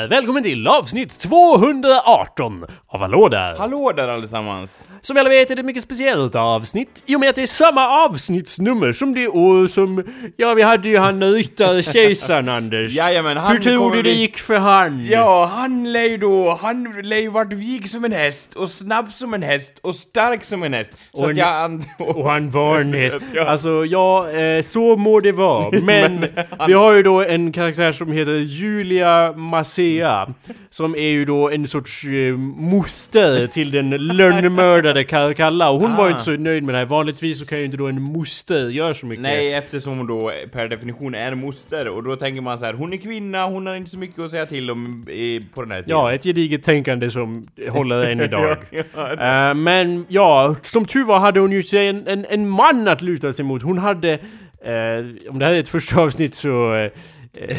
Där! Välkommen till avsnitt 218 av Hallå där! Hallå där allesammans! Som alla vet är det ett mycket speciellt avsnitt i och med att det är samma avsnittsnummer som det år som... Ja, vi hade ju han ryttare kejsaren Anders. Jajamän, han Hur tror du det gick för han? Ja, han lär ju då, han lär ju varit vig som en häst, och snabb som en häst, och stark som en häst. Så Och att jag... Och han var en häst. Ja. Alltså, ja, eh, så må det vara. Men vi har ju då en karaktär som heter Julia Macea. Som är ju då en sorts eh, moster till den lönnmördade Caracalla. Och hon var ju Ah. inte så nöjd med det här. Vanligtvis så kan ju inte då en moster göra så mycket. Nej, eftersom hon då per definition är en moster, och då tänker man så här: hon är kvinna, hon har inte så mycket att säga till om i, på den här tiden. Ja, ett gediget tänkande som håller än idag. Ja, ja. Eh, men ja, som tur var hade hon ju sig en, en, en man att luta sig mot. Hon hade, eh, om det här är ett första avsnitt så... Eh, eh,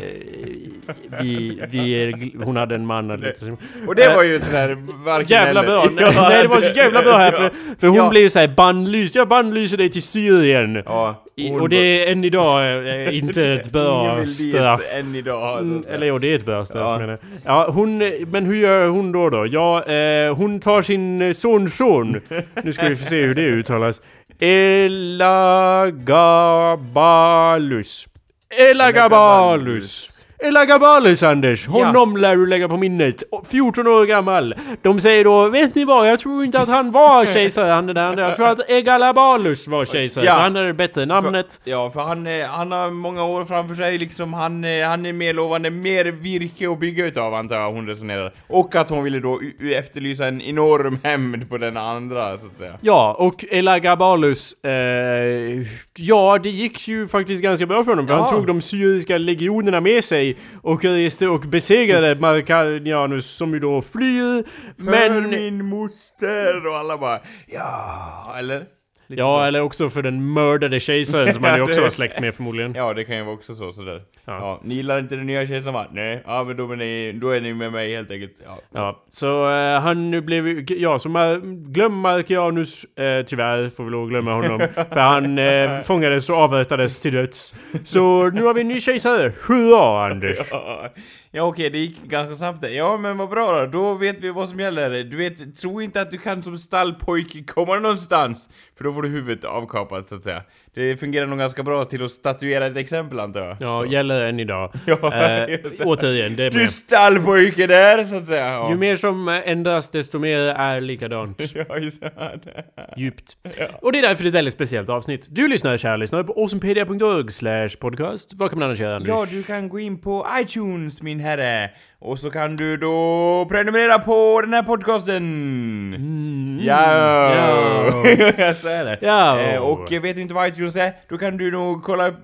vi, vi är, hon hade en man sig mot. Och det Eh, var ju sådär varken Jävla eller. bra! Ja, Nej det var så jävla bra här för, för hon Ja. blev ju såhär bannlyst. Jag bannlyser dig till Syrien. Ja, I, och det är än idag eh, inte ett bra straff. än idag. så Mm, eller jo, det är ett bra straff Ja. menar jag. Ja, hon... Men hur gör hon då då? Ja, eh, hon tar sin eh, sonson. nu ska vi få se hur det uttalas. Elagabalus. Elagabalus. Elagabalus Anders! Honom lär du lägga på minnet. Och 14 år gammal. De säger då, vet ni vad? Jag tror inte att han var kejsare han den där andra. Jag tror att Egalabalus var kejsare. Ja. För han hade det bättre namnet. Ja, för han, eh, han har många år framför sig liksom, han, eh, han är mer lovande, mer virke att bygga utav antar jag hon resonerar. Och att hon ville då efterlysa en enorm hämnd på den andra, så att säga. Ja, och Elagabalus, eh, ja det gick ju faktiskt ganska bra för honom för Ja. han tog de syriska legionerna med sig och reste och besegrade Markanianus som ju då flyr. För Men... min moster! Och alla bara ja, eller? Lite Ja, så. eller också för den mördade kejsaren som han ju också var släkt med förmodligen. Ja, det kan ju vara också så, sådär. Ja. Ja. ni gillar inte den nya kejsaren va? Nej, ja men då är, ni, då är ni med mig helt enkelt. Ja. Ja, så eh, han nu blev ja, så Mar- glöm Markianus, eh, tyvärr får vi lov att glömma honom. för han eh, fångades och avrättades till döds. Så nu har vi en ny kejsare, hurra Anders! Ja, ja okej, det gick ganska snabbt där. Ja men vad bra då, då vet vi vad som gäller. Du vet, tro inte att du kan som stallpojke komma någonstans. För då får du huvudet avkapat så att säga. Det fungerar nog ganska bra till att statuera ett exempel antar jag. Ja, Så. gäller än idag. Ja, Eh, återigen, det är Du stallpojke där så att säga. Ja. Ju mer som ändras, desto mer är likadant. Ja, just det. Djupt. Ja. Och det är därför det är ett väldigt speciellt avsnitt. Du lyssnar, kära lyssnare, på awesomepedia.org slash podcast. Vad kan man annars göra, Anders? Ja, du kan gå in på iTunes min herre. Och så kan du då prenumerera på den här podcasten. Mm, Ja, ja. så är det. Ja. Eh, och vet du inte vad iTunes är, då kan du nog kolla upp,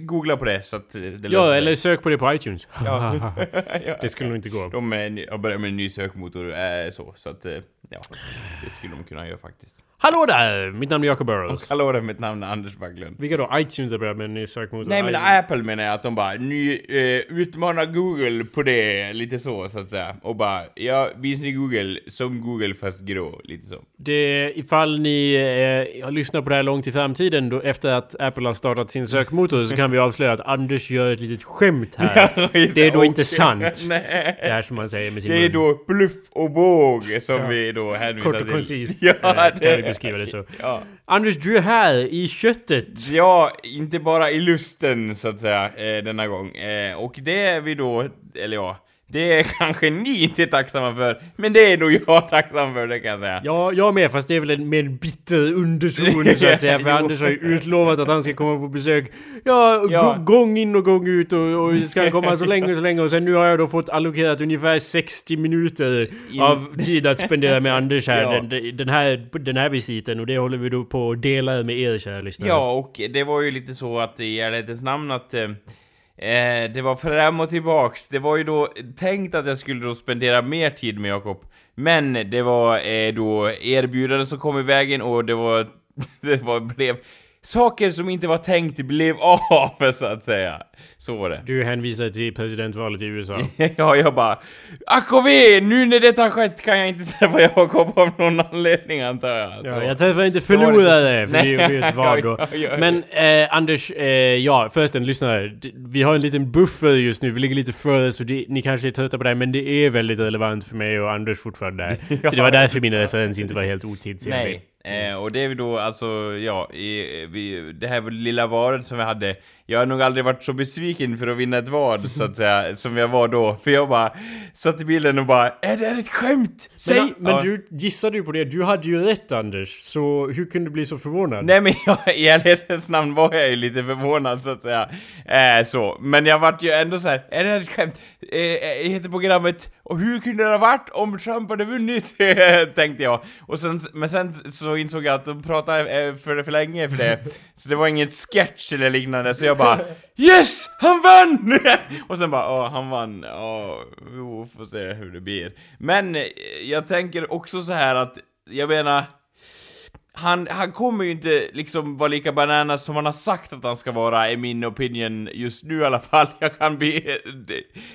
googla på det så att det Ja, sig. eller sök på det på iTunes. Ja. det skulle nog inte gå. De är, har börjat med en ny sökmotor, eh, så, så att, eh, ja, det skulle de kunna göra faktiskt. Hallå där! Mitt namn är Jacob Burrows. Hallå där, mitt namn är Anders Bagglund. Vilka då? iTunes har börjat med en ny sökmotor? Nej men Apple menar jag att de bara ny, eh, utmanar Google på det, lite så så att säga. Och bara, ja, visst ni Google som Google fast grå, lite så. Det, ifall ni eh, har lyssnat på det här långt i framtiden, då, efter att Apple har startat sin sökmotor, så kan vi avslöja att Anders gör ett litet skämt här. det är då inte sant. Nej. Det här som man säger med sin Det är mun. då bluff och båg som Ja. vi då hänvisar Kort och till. koncist Ja, eh, kan det vi beskriva det så. Ja. Anders, du är här i köttet. ja, inte bara i lusten så att säga, eh, denna gång. Eh, och det är vi då, eller ja, det är kanske ni inte tacksamma för, men det är nog jag tacksam för, det kan jag säga. Ja, jag med, fast det är väl en mer bitter underton så att säga. För. Anders har ju utlovat att han ska komma på besök. Ja, Ja. gå- gång in och gång ut och, och ska komma så länge och så länge. Och sen nu har jag då fått allokerat ungefär 60 minuter In- av tid att spendera med Anders här. Ja. Den, den, här. Den här visiten. Och det håller vi då på att dela med er kära lyssnare. Ja, och det var ju lite så att i ärlighetens namn att eh, det var fram och tillbaks. Det var ju då tänkt att jag skulle då spendera mer tid med Jakob. Men det var eh, då erbjudanden som kom i vägen och det var... det var blev saker som inte var tänkt blev av, så att säga. Så var det. Du hänvisar till presidentvalet i USA. ja, jag bara AKV! Nu när det har skett kan jag inte träffa Jakob av någon anledning antar jag. Så. Ja, jag träffar inte förlorare, för det är ju ett val då. ja, ja, ja. Men eh, Anders, eh, ja förresten lyssnare. Vi har en liten buffer just nu, vi ligger lite före så det, ni kanske är trötta på det här, men det är väldigt relevant för mig och Anders fortfarande. Så det var därför min referens inte var helt otidsenlig. Nej, Mm. eh, och det är vi då alltså, ja, i, vi, det här lilla varet som vi hade, jag har nog aldrig varit så besviken för att vinna ett vad, så att säga, som jag var då. För jag bara satt i bilen och bara, är det här ett skämt? Säg! Men, men Ja. du gissade ju på det, du hade ju rätt Anders. Så hur kunde du bli så förvånad? Nej men jag, i ärlighetens namn var jag ju lite förvånad så att säga. Eh, så. Men jag vart ju ändå så här, är det här ett skämt? Eh, eh, heter programmet Och hur kunde det ha varit om Trump hade vunnit? Tänkte jag. Och sen, men sen så insåg jag att de pratade eh, för, för länge för det. Så det var inget sketch eller liknande, så jag jag bara Yes! Han vann! Och sen bara, åh, han vann. åh, vi får se hur det blir. Men eh, jag tänker också så här att, jag menar han, han kommer ju inte liksom vara lika bananas som han har sagt att han ska vara, i min opinion, just nu i alla fall. Jag kan bli...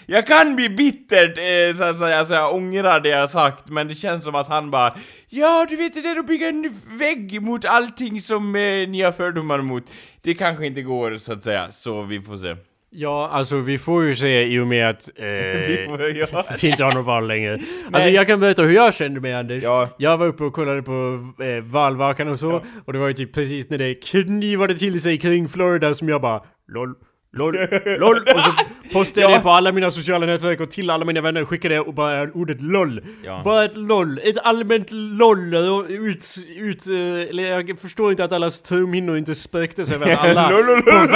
Jag kan bli bittert, eh, så att säga, så jag ångrar det jag har sagt, men det känns som att han bara Ja, du vet det där att bygga en vägg mot allting som eh, ni har fördomar mot. Det kanske inte går, så att säga, så vi får se. Ja, alltså vi får ju se i och med att eh, Vi ja. inte har något val längre. Alltså jag kan berätta hur jag kände mig Anders. Ja. Jag var uppe och kollade på eh, valvakan och så, och det var ju typ precis när det knivade till sig kring Florida som jag bara LOL. LOL, LOL! Och så postade jag Ja. det på alla mina sociala nätverk och till alla mina vänner skickade jag och bara ordet LOL. Ja. Bara ett LOL, ett allmänt LOL ut, ut, eh, eller jag förstår inte att allas trumhinnor inte spräcktes över att alla på,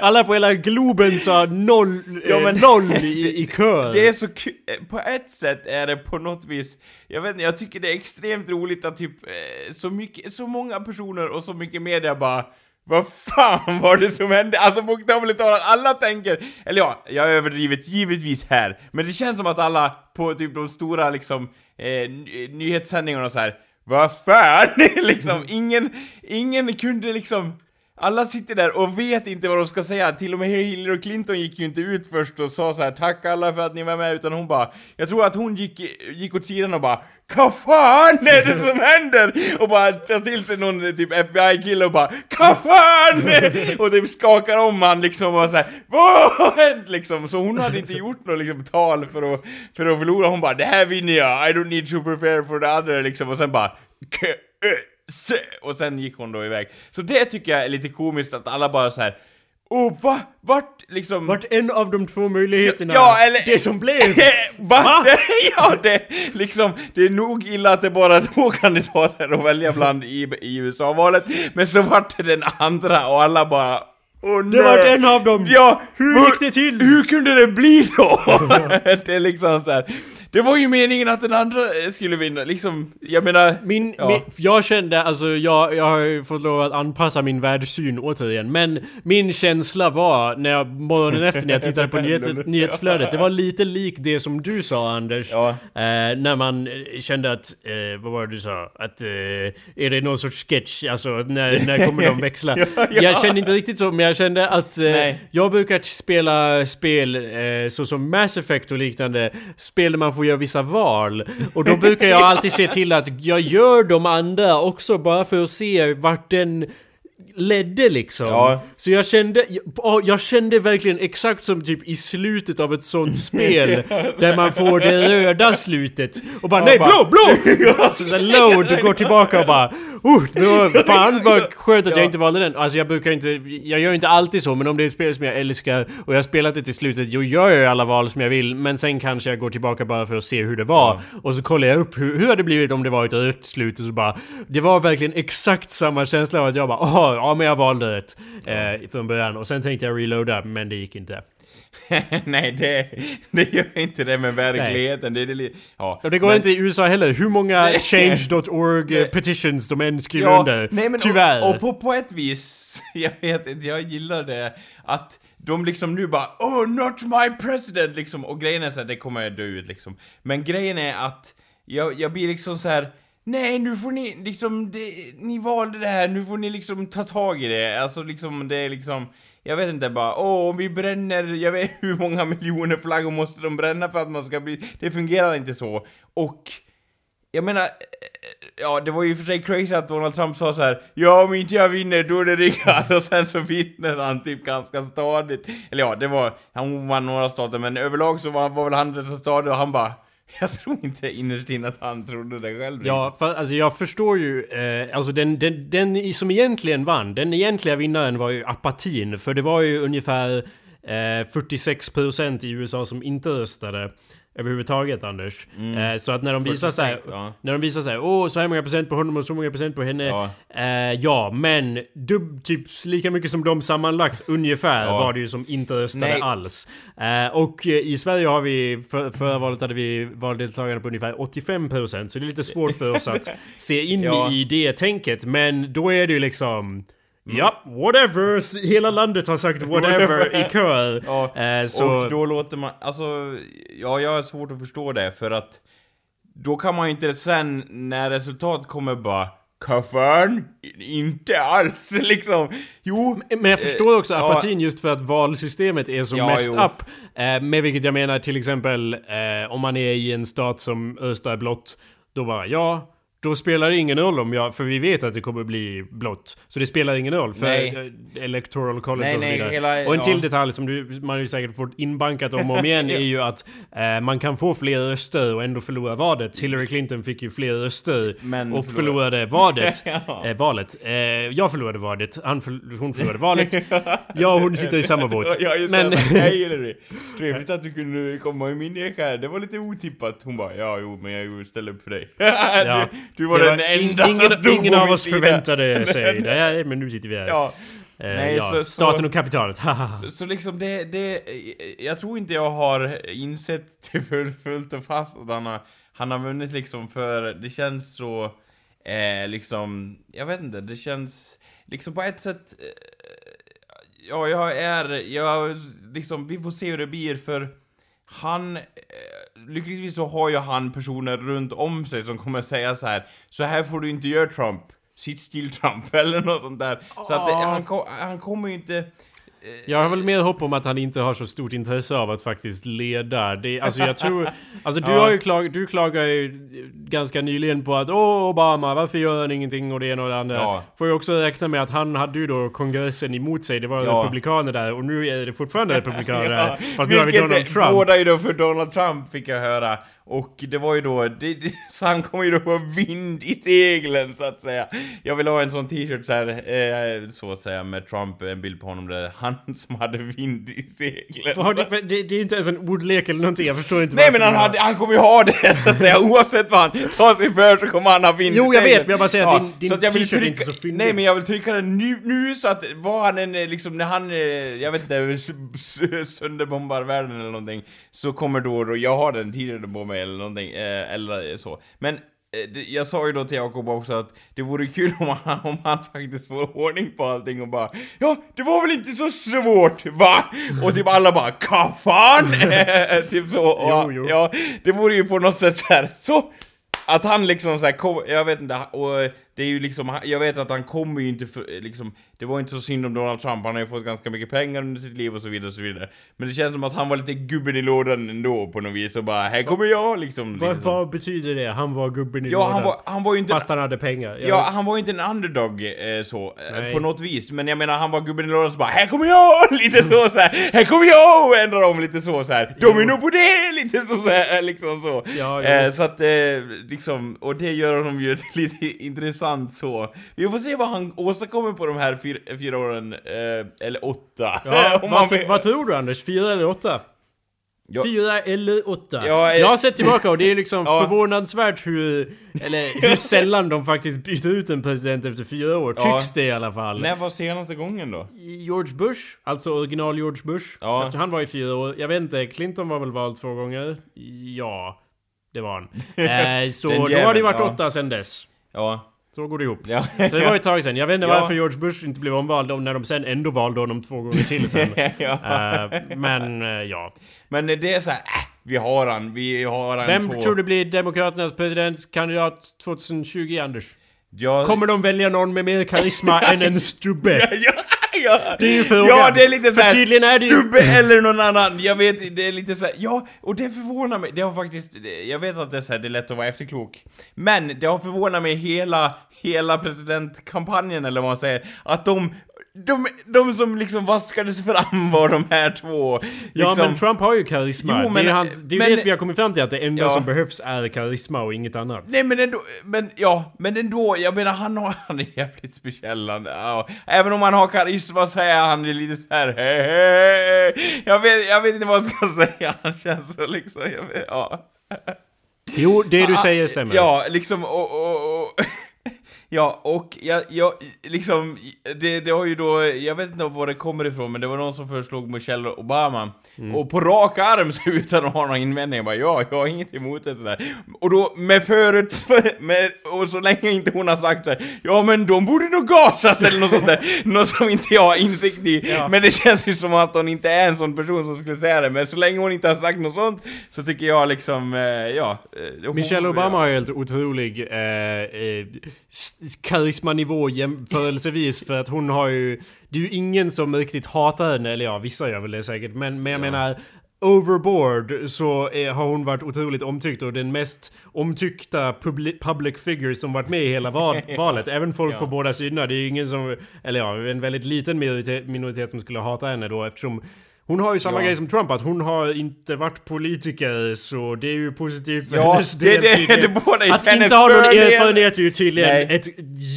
alla på hela Globen sa noll, Ja, eh, men- LOL i, i kör. Det är så kul, på ett sätt är det på något vis, jag vet inte, jag tycker det är extremt roligt att typ eh, så mycket, så många personer och så mycket media bara vad fan var det som hände? Alltså bokstavligt talat, alla tänker, eller ja, jag har överdrivit givetvis här, men det känns som att alla på typ de stora liksom eh, nyhetssändningarna och så här. Vad fan! liksom, ingen, ingen kunde liksom alla sitter där och vet inte vad de ska säga, till och med Hillary Clinton gick ju inte ut först och sa så här tack alla för att ni var med, utan hon bara, jag tror att hon gick, gick åt sidan och bara Vad fan är det som händer? Och bara tar till sig någon typ FBI-kille och bara Vad fan! Och typ skakar om han liksom och såhär Vad har hänt? Liksom? Så hon hade inte gjort något liksom tal för att, för att förlora, hon bara Det här vinner jag, I don't need to prepare for the other. Liksom, och sen bara "K- och sen gick hon då iväg. Så det tycker jag är lite komiskt att alla bara så här. Åh va? Vart liksom... Vart en av de två möjligheterna Ja, eller- det som blev. Va? Va? Det, ja, det liksom, det är nog illa att det bara är två kandidater att välja bland i, i USA-valet, men så vart det den andra och alla bara Åh Det vart nej. en av dem. Ja, Hur gick det till? Hur kunde det bli så? det är liksom så här. Det var ju meningen att den andra skulle vinna, liksom, jag menar... Min, ja. min, jag kände, alltså jag, jag har ju fått lov att anpassa min världssyn återigen, men min känsla var när jag, morgonen efter när jag tittade på nyhet, nyhetsflödet, det var lite likt det som du sa Anders. Ja. Eh, när man eh, kände att, eh, vad var det du sa? Att, eh, är det någon sorts sketch? Alltså när, när kommer de växla? Ja, ja. Jag kände inte riktigt så, men jag kände att eh, jag brukar spela spel eh, såsom Mass Effect och liknande, spel där man får göra vissa val. Och då brukar jag alltid se till att jag gör de andra också bara för att se vart den ledde liksom. Ja. Så jag kände, jag, jag kände verkligen exakt som typ i slutet av ett sånt spel där man får det röda slutet och bara Ja, nej bara- blå, blå! Så, så load går tillbaka och bara oh, det var, fan vad skönt att jag Ja. inte valde den. Alltså jag brukar inte, jag gör inte alltid så men om det är ett spel som jag älskar och jag har spelat det till slutet, jag gör ju alla val som jag vill men sen kanske jag går tillbaka bara för att se hur det var. Och så kollar jag upp hur, hur hade det blivit om det var ett rött slut och så bara Det var verkligen exakt samma känsla av att jag bara åh, ja men jag valde rätt. Eh, från början och sen tänkte jag reloada men det gick inte. Nej, det, det gör inte det med verkligheten. Det är det ja. Och det går men- inte i USA heller. Hur många change.org petitions de än skriver under. nej, men Tyvärr. Och, och på, på ett vis, jag vet inte, jag gillar det att de liksom nu bara Oh, not my president! Liksom, och grejen är så här, det kommer jag dö ut liksom. Men grejen är att jag, jag blir liksom så här. Nej, nu får ni liksom, det, ni valde det här, nu får ni liksom ta tag i det. Alltså liksom, det är liksom, jag vet inte bara, åh, om vi bränner, jag vet hur många miljoner flaggor måste de bränna för att man ska bli, det fungerar inte så. Och, jag menar, eh, ja, det var ju för sig crazy att Donald Trump sa så här, ja om inte jag vinner då är det riggat, och sen så vinner han typ ganska stadigt. Eller ja, det var, han vann några stater, men överlag så var, var väl han rätt så stadig och han bara, jag tror inte innerst inne att han trodde det själv. Ja, för, alltså jag förstår ju, eh, alltså den, den, den som egentligen vann, den egentliga vinnaren var ju apatin, för det var ju ungefär eh, 46% i USA som inte röstade överhuvudtaget Anders. Mm. Eh, så att när de visar såhär, ja. när de visar såhär, åh så här många procent på honom och så många procent på henne. Ja, eh, ja men dub, typ lika mycket som de sammanlagt ungefär ja. var det ju som inte röstade Nej. alls. Eh, och i Sverige har vi, för, förra valet hade vi valdeltagande på ungefär 85% så det är lite svårt för oss att se in i det tänket. Men då är det ju liksom. Ja, whatever! Hela landet har sagt whatever i kör. Ja, eh, så... Och då låter man, alltså, ja jag har svårt att förstå det för att då kan man ju inte sen när resultatet kommer bara Kaffan? Inte alls liksom. Jo. Men jag förstår också eh, apatin ja. just för att valsystemet är som ja, mest jo. up. Eh, med vilket jag menar till exempel eh, om man är i en stat som röstar blått. Då bara ja, då spelar det ingen roll om jag, för vi vet att det kommer bli blått. Så det spelar ingen roll för nej. electoral college nej, och så vidare. Nej, hela, och en till detalj som du, man ju säkert fått inbankat om och om igen är ju att eh, man kan få fler röster och ändå förlora vadet. Hillary Clinton fick ju fler röster Men och förlorade vadet. ja. eh, valet. Eh, jag förlorade vadet, han för, hon förlorade valet. jag och hon sitter i samma båt. Ja, just Men... Hej Hillary! Trevligt att du kunde komma i min eka här. Det var lite otippat. Hon bara, ja jo men jag ställde upp för dig. ja. Du var, var den enda ingen, som stod Ingen av oss förväntade sig det, men nu sitter vi här. Ja. Eh, Nej, ja, så, staten så, och kapitalet, så, så liksom det, det... Jag tror inte jag har insett till fullt och fast att han har, han har vunnit liksom för det känns så... Eh, liksom... Jag vet inte, det känns... Liksom på ett sätt... Eh, ja, jag är... Jag liksom... Vi får se hur det blir för han, eh, lyckligtvis så har ju han personer runt om sig som kommer säga så här. Så här får du inte göra Trump. Sitt still Trump eller något sånt där. Så att det, han, han kommer ju inte... Jag har väl mer hopp om att han inte har så stort intresse av att faktiskt leda. Det, alltså jag tror... Alltså du ja. har ju klag, du klagar ju ganska nyligen på att Åh Obama, varför gör han ingenting och det ena och det andra. Ja. Får ju också räkna med att han hade ju då kongressen emot sig. Det var ja. republikaner där och nu är det fortfarande republikaner där. Fast nu har vi Donald Trump. Båda ju då för Donald Trump fick jag höra. Och det var ju då, det, det, så han kommer ju då få vind i seglen så att säga. Jag vill ha en sån t-shirt såhär, eh, så att säga, med Trump, en bild på honom där, han som hade vind i seglen. För, det, det, det är inte ens en ordlek eller någonting, jag förstår inte Nej men han, hade, han kommer ju ha det så att säga, oavsett vad han tar sig för så kommer han ha vind Jo jag vet, men jag bara säger ja, att din, din t-shirt är inte så fyndig. Nej men jag vill trycka den nu, nu så att vad han än liksom, när han, eh, jag vet inte, sönderbombar världen eller någonting, så kommer då, då jag har den t-shirten på mig eller någonting, eh, eller så. Men eh, jag sa ju då till Jakob också att det vore kul om han, om han faktiskt får ordning på allting och bara Ja, det var väl inte så svårt, va? Och typ alla bara Kaffan! typ så. Och, jo, jo. Ja, det vore ju på något sätt så här. Så! Att han liksom såhär, jag vet inte, och det är ju liksom, jag vet att han kommer ju inte för, liksom, det var inte så synd om Donald Trump, han har ju fått ganska mycket pengar under sitt liv och så vidare och så vidare. Men det känns som att han var lite gubben i lådan ändå på något vis och bara, här kommer jag liksom. Vad, liksom. vad betyder det? Han var gubben i ja, lådan? Han var, han var ju inte... Fast han hade pengar? Ja, ja han var ju inte en underdog eh, så, eh, på något vis. Men jag menar, han var gubben i lådan så bara, här kommer jag! Lite så så här. här kommer jag! Och ändrar om lite så så här. Domino på det! Lite så, så här, liksom så. Ja, eh, så att, eh, liksom, och det gör honom ju lite intressant så. Vi får se vad han åstadkommer på de här fyra, fyra åren, eh, eller åtta. Ja, vad, vill... vad tror du Anders? Fyra eller åtta? Ja. Fyra eller åtta. Ja, eh... Jag har sett tillbaka och det är liksom ja. förvånansvärt hur... Eller hur sällan de faktiskt byter ut en president efter fyra år. Tycks det i alla fall. När var senaste gången då? George Bush. Alltså original George Bush. Han var i fyra år. Jag vet inte, Clinton var väl vald två gånger? Ja. Det var han. eh, så då har det varit åtta sen dess. Ja. Så går det ihop. Ja. Så det var ett tag sen. Jag vet inte ja. varför George Bush inte blev omvald när de sen ändå valde honom två gånger till sen. ja. uh, men uh, ja. Men det är så här, äh, Vi har han, vi har han Vem två. tror du blir Demokraternas presidentkandidat 2020, Anders? Jag... Kommer de välja någon med mer karisma än en stubbe? ja, ja. Det är ju frågan. Ja, det är lite såhär, tydligen är det ju- eller någon annan, jag vet, det är lite såhär, ja, och det förvånar mig, det har faktiskt, jag vet att det är så här, det är lätt att vara efterklok, men det har förvånat mig hela, hela presidentkampanjen eller vad man säger, att de, de, de som liksom vaskades fram var de här två, Ja liksom, men Trump har ju karisma. Jo, det är men- hans, det, är men- det som vi har kommit fram till att det enda Ja. som behövs är karisma och inget annat. Nej men ändå, men ja, men ändå, jag menar han, har, han är jävligt speciell han, ja. Även om han har karisma så är han ju lite så här. Hej, hej. Jag, vet, jag vet inte vad jag ska säga, han känns så liksom, jag vet, ja. Jo, det du säger stämmer. Ja, liksom och... och, och Ja, och jag, jag, liksom, det, det har ju då, jag vet inte var det kommer ifrån, men det var någon som föreslog Michelle Obama. Mm. Och på rak arm, så utan att ha någon invändning, bara ja, jag har inget emot det sådär. Och då med förut, med, och så länge inte hon har sagt såhär, ja men de borde nog gasas eller något sånt där. Något som inte jag har insikt i. Ja. Men det känns ju som att hon inte är en sån person som skulle säga det. Men så länge hon inte har sagt något sånt, så tycker jag liksom, eh, ja. eh, Michelle Obama har ju helt otrolig eh, eh, karismanivå jämförelsevis för att hon har ju... Det är ju ingen som riktigt hatar henne, eller ja, vissa gör väl det säkert, men, men jag menar Overboard så eh, har hon varit otroligt omtyckt och den mest omtyckta public, public figure som varit med i hela val, valet. Även folk Ja. på båda sidorna. Det är ju ingen som... Eller ja, en väldigt liten minoritet, minoritet som skulle hata henne då eftersom hon har ju samma Ja. grej som Trump, att hon har inte varit politiker så det är ju positivt för Ja, hennes det- del det- tydligen. det båda är Att inte ha någon erfarenhet är ju tydligen Nej. ett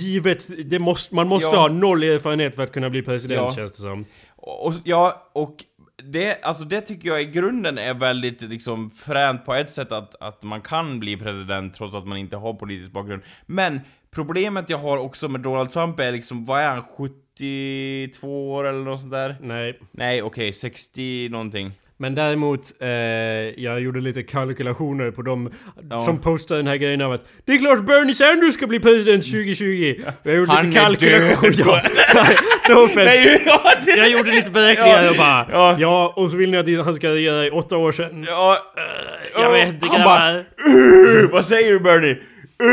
givet... Det måste, man måste Ja. ha noll erfarenhet för att kunna bli president Ja. känns det som. Och, ja, och det, alltså det tycker jag i grunden är väldigt liksom fränt på ett sätt att, att man kan bli president trots att man inte har politisk bakgrund. Men problemet jag har också med Donald Trump är liksom, vad är han, 72 år eller något sånt där? Nej. Nej, okej, 60 någonting. Men däremot, eh, jag gjorde lite kalkylationer på dem Ja. som postade den här grejen av att Det är klart Bernie Sanders ska bli president 2020! Jag gjorde Han lite kalkylationer. Ja, no. Nej, ja, det, Jag gjorde lite beräkningar Ja. och bara Ja. ja. och så vill ni att han ska regera i åtta år sedan. ja, Jag Ja, vet inte grabbar. uh, vad säger du Bernie? Uh,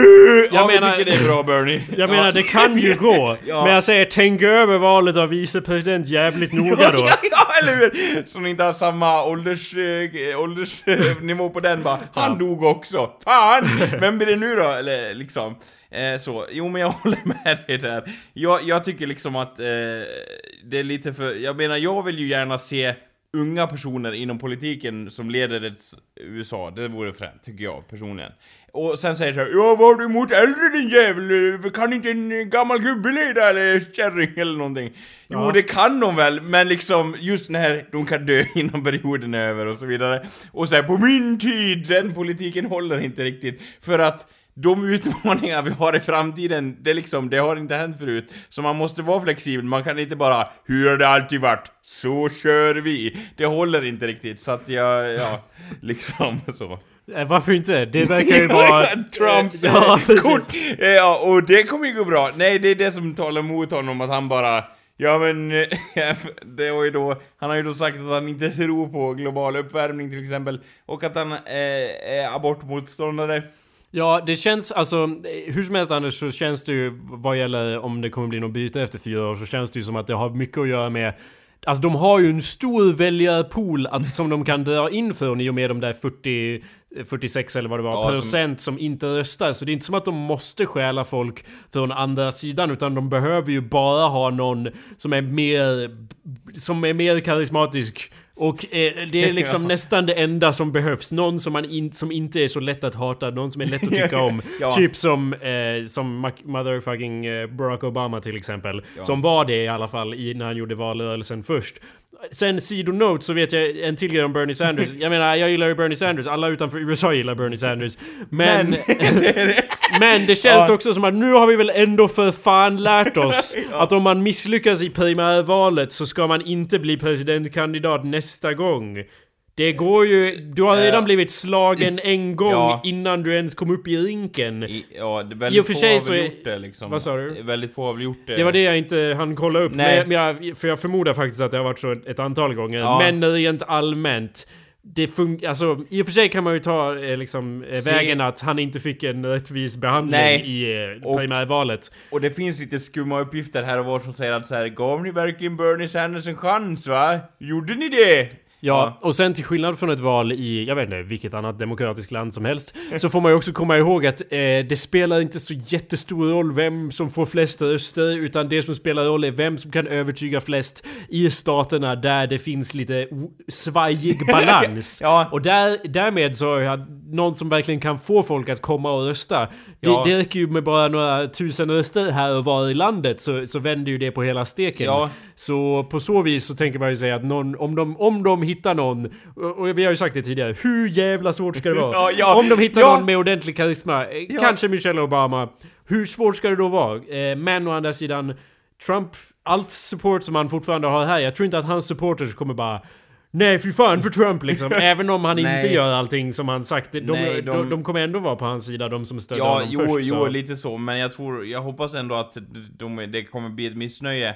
ja, menar- tycker det är bra Bernie. Jag menar det kan ju gå. Men jag säger tänk över valet av vicepresident jävligt noga då. Ja, ja, eller hur? Så ni inte har samma ålders, eh, åldersnivå på den bara. Han dog också. Fan! Vem blir det nu då? Eller liksom. Eh, så. Jo men jag håller med dig där. Jag, jag tycker liksom att eh, det är lite för... Jag menar jag vill ju gärna se unga personer inom politiken som leder ett USA, det vore fränt, tycker jag personligen. Och sen säger här, ja vad har du emot äldre din jävel? Kan inte en gammal gubbe leda eller kärring eller någonting? Jo Ja. det kan de väl, men liksom just när de kan dö innan perioden är över och så vidare. Och så här, på min tid, den politiken håller inte riktigt. För att de utmaningar vi har i framtiden, det liksom, det har inte hänt förut. Så man måste vara flexibel, man kan inte bara 'Hur har det alltid varit? Så kör vi!' Det håller inte riktigt, så att jag, ja, liksom så. Eh, Varför inte? Det verkar ju vara... Trumps ja, kort! Ja, och det kommer ju gå bra. Nej, det är det som talar emot honom, att han bara Ja men, det var ju då, han har ju då sagt att han inte tror på global uppvärmning till exempel, och att han eh, är abortmotståndare. Ja, det känns alltså... Hur som helst Anders, så känns det ju vad gäller om det kommer bli något byte efter fyra år, så känns det ju som att det har mycket att göra med Alltså de har ju en stor väljarpool att, som de kan dra in för i och med de där 40, 46 eller vad det var, Ja, som- procent som inte röstar. Så det är inte som att de måste stjäla folk från andra sidan utan de behöver ju bara ha någon som är mer, som är mer karismatisk. Och eh, det är liksom Ja. nästan det enda som behövs. Någon som, man in, som inte är så lätt att hata, någon som är lätt att tycka om. Ja. Typ som, eh, som motherfucking eh, Barack Obama till exempel. Ja. Som var det i alla fall i, när han gjorde valrörelsen först. Sen sidonote så vet jag en till grej om Bernie Sanders. Jag menar, jag gillar ju Bernie Sanders. Alla utanför USA gillar Bernie Sanders. Men... Men, Men det känns Ja. också som att nu har vi väl ändå för fan lärt oss Ja. att om man misslyckas i primärvalet så ska man inte bli presidentkandidat nästa gång. Det går ju... Du har redan Eh, blivit slagen en gång ja. innan du ens kom upp i rinken. i, ja, det är I väldigt och för få sig har väl gjort det liksom. Vad sa du? Väldigt få har väl gjort det. Det var det jag inte hann kolla upp. Nej. Men jag, för jag förmodar faktiskt att det har varit så ett, antal gånger. Ja. Men rent allmänt. det funkar, alltså i och för sig kan man ju ta eh, liksom eh, vägen att han inte fick en rättvis behandling Nej. i eh, Och- primärvalet. Och det finns lite skumma uppgifter här och var som säger att så här, gav ni verkligen Bernie Sanders en chans va? Gjorde ni det? Ja, och sen till skillnad från ett val i, jag vet inte, vilket annat demokratiskt land som helst Så får man ju också komma ihåg att eh, det spelar inte så jättestor roll vem som får flest röster Utan det som spelar roll är vem som kan övertyga flest i staterna där det finns lite svajig balans Ja. Och där, därmed så har jag någon som verkligen kan få folk att komma och rösta det, Ja. det räcker ju med bara några tusen röster här och var i landet så, så vänder ju det på hela steken Ja. Så på så vis så tänker man ju säga att någon, om de, om de hittar någon, och vi har ju sagt det tidigare, hur jävla svårt ska det vara? Ja, ja, om de hittar ja. någon med ordentlig karisma, eh, Ja. kanske Michelle Obama, hur svårt ska det då vara? Eh, men å andra sidan, Trump, allt support som han fortfarande har här, jag tror inte att hans supporters kommer bara Nej fy fan för Trump liksom, även om han inte gör allting som han sagt. De, Nej, de, de- de, kommer ändå vara på hans sida, de som stödde Ja, honom jo, först. jo, så. lite så, men jag tror, jag hoppas ändå att de, det kommer bli ett missnöje.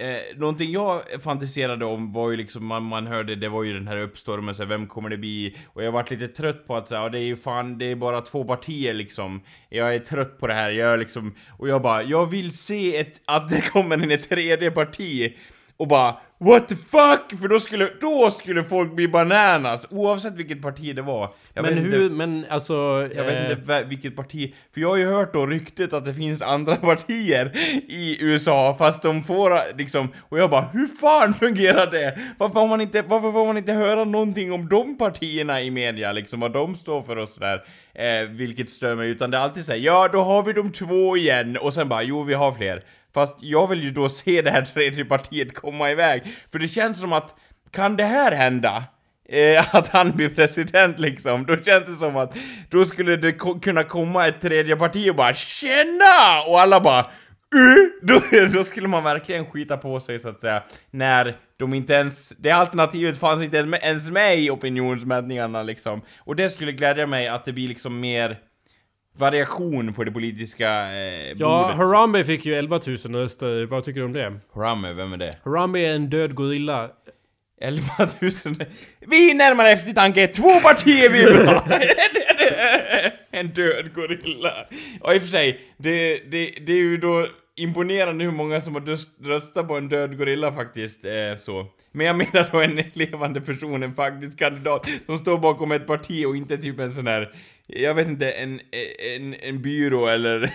Eh, någonting jag fantiserade om var ju liksom, man, man hörde, det var ju den här uppstormen, så här, vem kommer det bli? Och jag varit lite trött på att säga, ja, det är ju fan, det är bara två partier liksom. Jag är trött på det här, jag är liksom, och jag bara, jag vill se ett, att det kommer en ett tredje parti. Och bara What the fuck? För då skulle, då skulle folk bli bananas oavsett vilket parti det var. Jag Men vet hur, inte, men alltså... jag vet eh, inte vä- vilket parti, för jag har ju hört då ryktet att det finns andra partier i USA fast de får liksom, och jag bara hur fan fungerar det? Varför får man inte, varför får man inte höra någonting om de partierna i media liksom, vad de står för och sådär? Eh, vilket stör mig, utan det är alltid såhär, ja då har vi de två igen, och sen bara, jo vi har fler. Fast jag vill ju då se det här tredje partiet komma iväg, för det känns som att, kan det här hända? Eh, att han blir president liksom, då känns det som att då skulle det ko- kunna komma ett tredje parti och bara TJENA! Och alla bara uh! då, då skulle man verkligen skita på sig så att säga, när de inte ens, det alternativet fanns inte ens med, ens med i opinionsmätningarna liksom. Och det skulle glädja mig att det blir liksom mer variation på det politiska eh, Ja, bordet. Harambe fick ju 11 000 röster. Vad tycker du om det? Harambe, vem är det? Harambe är en död gorilla. 11 000. Vi närmare eftertanke, två partier vi är bra! en död gorilla. Ja, i och för sig, det, det, det är ju då imponerande hur många som har röst- röstat på en död gorilla faktiskt, eh, så. Men jag menar då en levande person, en faktisk kandidat, som står bakom ett parti och inte typ en sån här, jag vet inte, en, en, en byrå eller...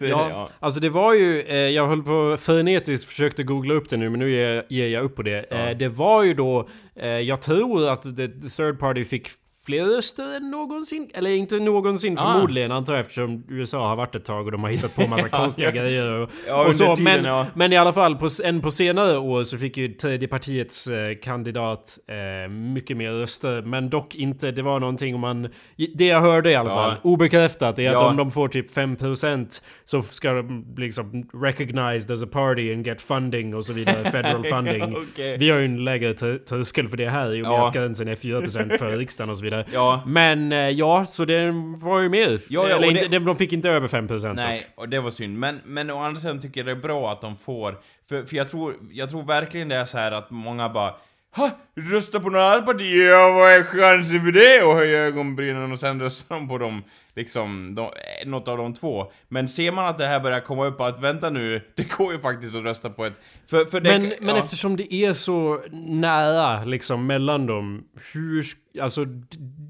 Ja, alltså det var ju, eh, jag höll på frenetiskt försökte googla upp det nu men nu ger, jag upp på det. Eh, det var ju då, eh, jag tror att the third party fick fler röster än någonsin. Eller inte någonsin Ah. förmodligen antar jag eftersom USA har varit ett tag och de har hittat på massa Ja, konstiga ja. grejer och, Ja, och så. tiden, men, ja. men i alla fall, på, än på senare år så fick ju tredje partiets eh, kandidat eh, mycket mer röster. Men dock inte, det var någonting om man... Det jag hörde i alla fall, obekräftat, är att om de får typ 5% så ska de liksom recognized as a party and get funding och så vidare, federal funding. Okej. Vi har ju en lägre trö- tröskel för det här i och med att gränsen är 4% för riksdagen och så vidare. Ja. Men eh, ja, så det var ju mer. Ja, ja, Eller och inte, det- de fick inte över 5% Nej, och det var synd. Men, men å andra sidan tycker jag det är bra att de får, för, för jag, tror, jag tror verkligen det är så att många bara Ha! Rösta på några andra partier, ja vad är chansen för det? Och höja ögonbrynen och sen röstar de på dem, liksom, de, något av de två. Men ser man att det här börjar komma upp, att vänta nu, det går ju faktiskt att rösta på ett... För, för det, Men, men ja. eftersom det är så nära liksom mellan dem, hur... Alltså,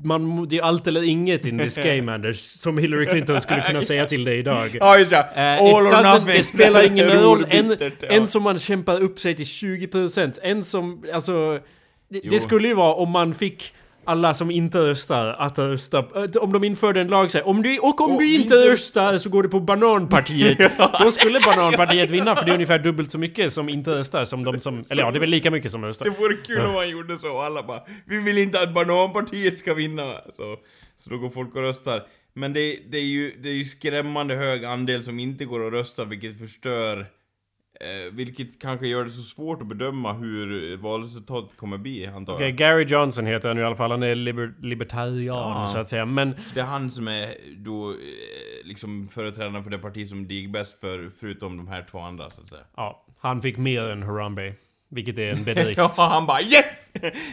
man, det är allt eller inget in this game Anders, som Hillary Clinton skulle kunna säga till dig idag. Ja just det, Eh, all it or nothing. Det spelar ingen roll. En, ja. en som man kämpar upp sig till 20%. En som, alltså... Det, det skulle ju vara om man fick alla som inte röstar att rösta. eh, Om de införde en lag så här, om du, och om Och du inte röstar så går du på Bananpartiet. Då skulle Bananpartiet vinna för det är ungefär dubbelt så mycket som inte röstar som de som... Eller ja, det är väl lika mycket som röstar. Det vore kul om man gjorde så och alla bara Vi vill inte att Bananpartiet ska vinna! Så, så då går folk och röstar. Men det, det, är ju, det är ju skrämmande hög andel som inte går och röstar vilket förstör eh, Vilket kanske gör det så svårt att bedöma hur eh, valresultatet kommer bli antar Okej, jag. Gary Johnson heter han i alla fall. Han är liber, libertarian Ja. så att säga. Men Det är han som är då eh, liksom företrädaren för det parti som det gick bäst för förutom de här två andra så att säga. ja, han fick mer än Harambe. Vilket är en bedrift. Ja, han bara yes!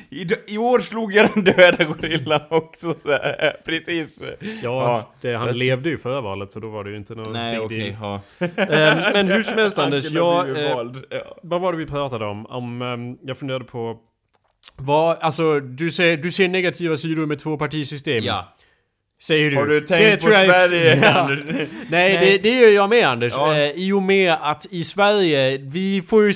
I, I år slog jag den döda gorillan också så här, precis. Ja, det, han att- levde ju förra valet så då var det ju inte någon Nej okej, deal. ja. Ehm, men hur som helst Anders, jag... eh, ja. vad var det vi pratade om? om ehm, jag funderade på... Vad, alltså du ser, du ser negativa sidor med tvåpartisystem. Ja. Säger du. Har du Det tänkt på tror jag- Sverige, Ja. Nej, Nej. Det, det gör jag med Anders. Ja. Eh, I och med att i Sverige, vi får ju...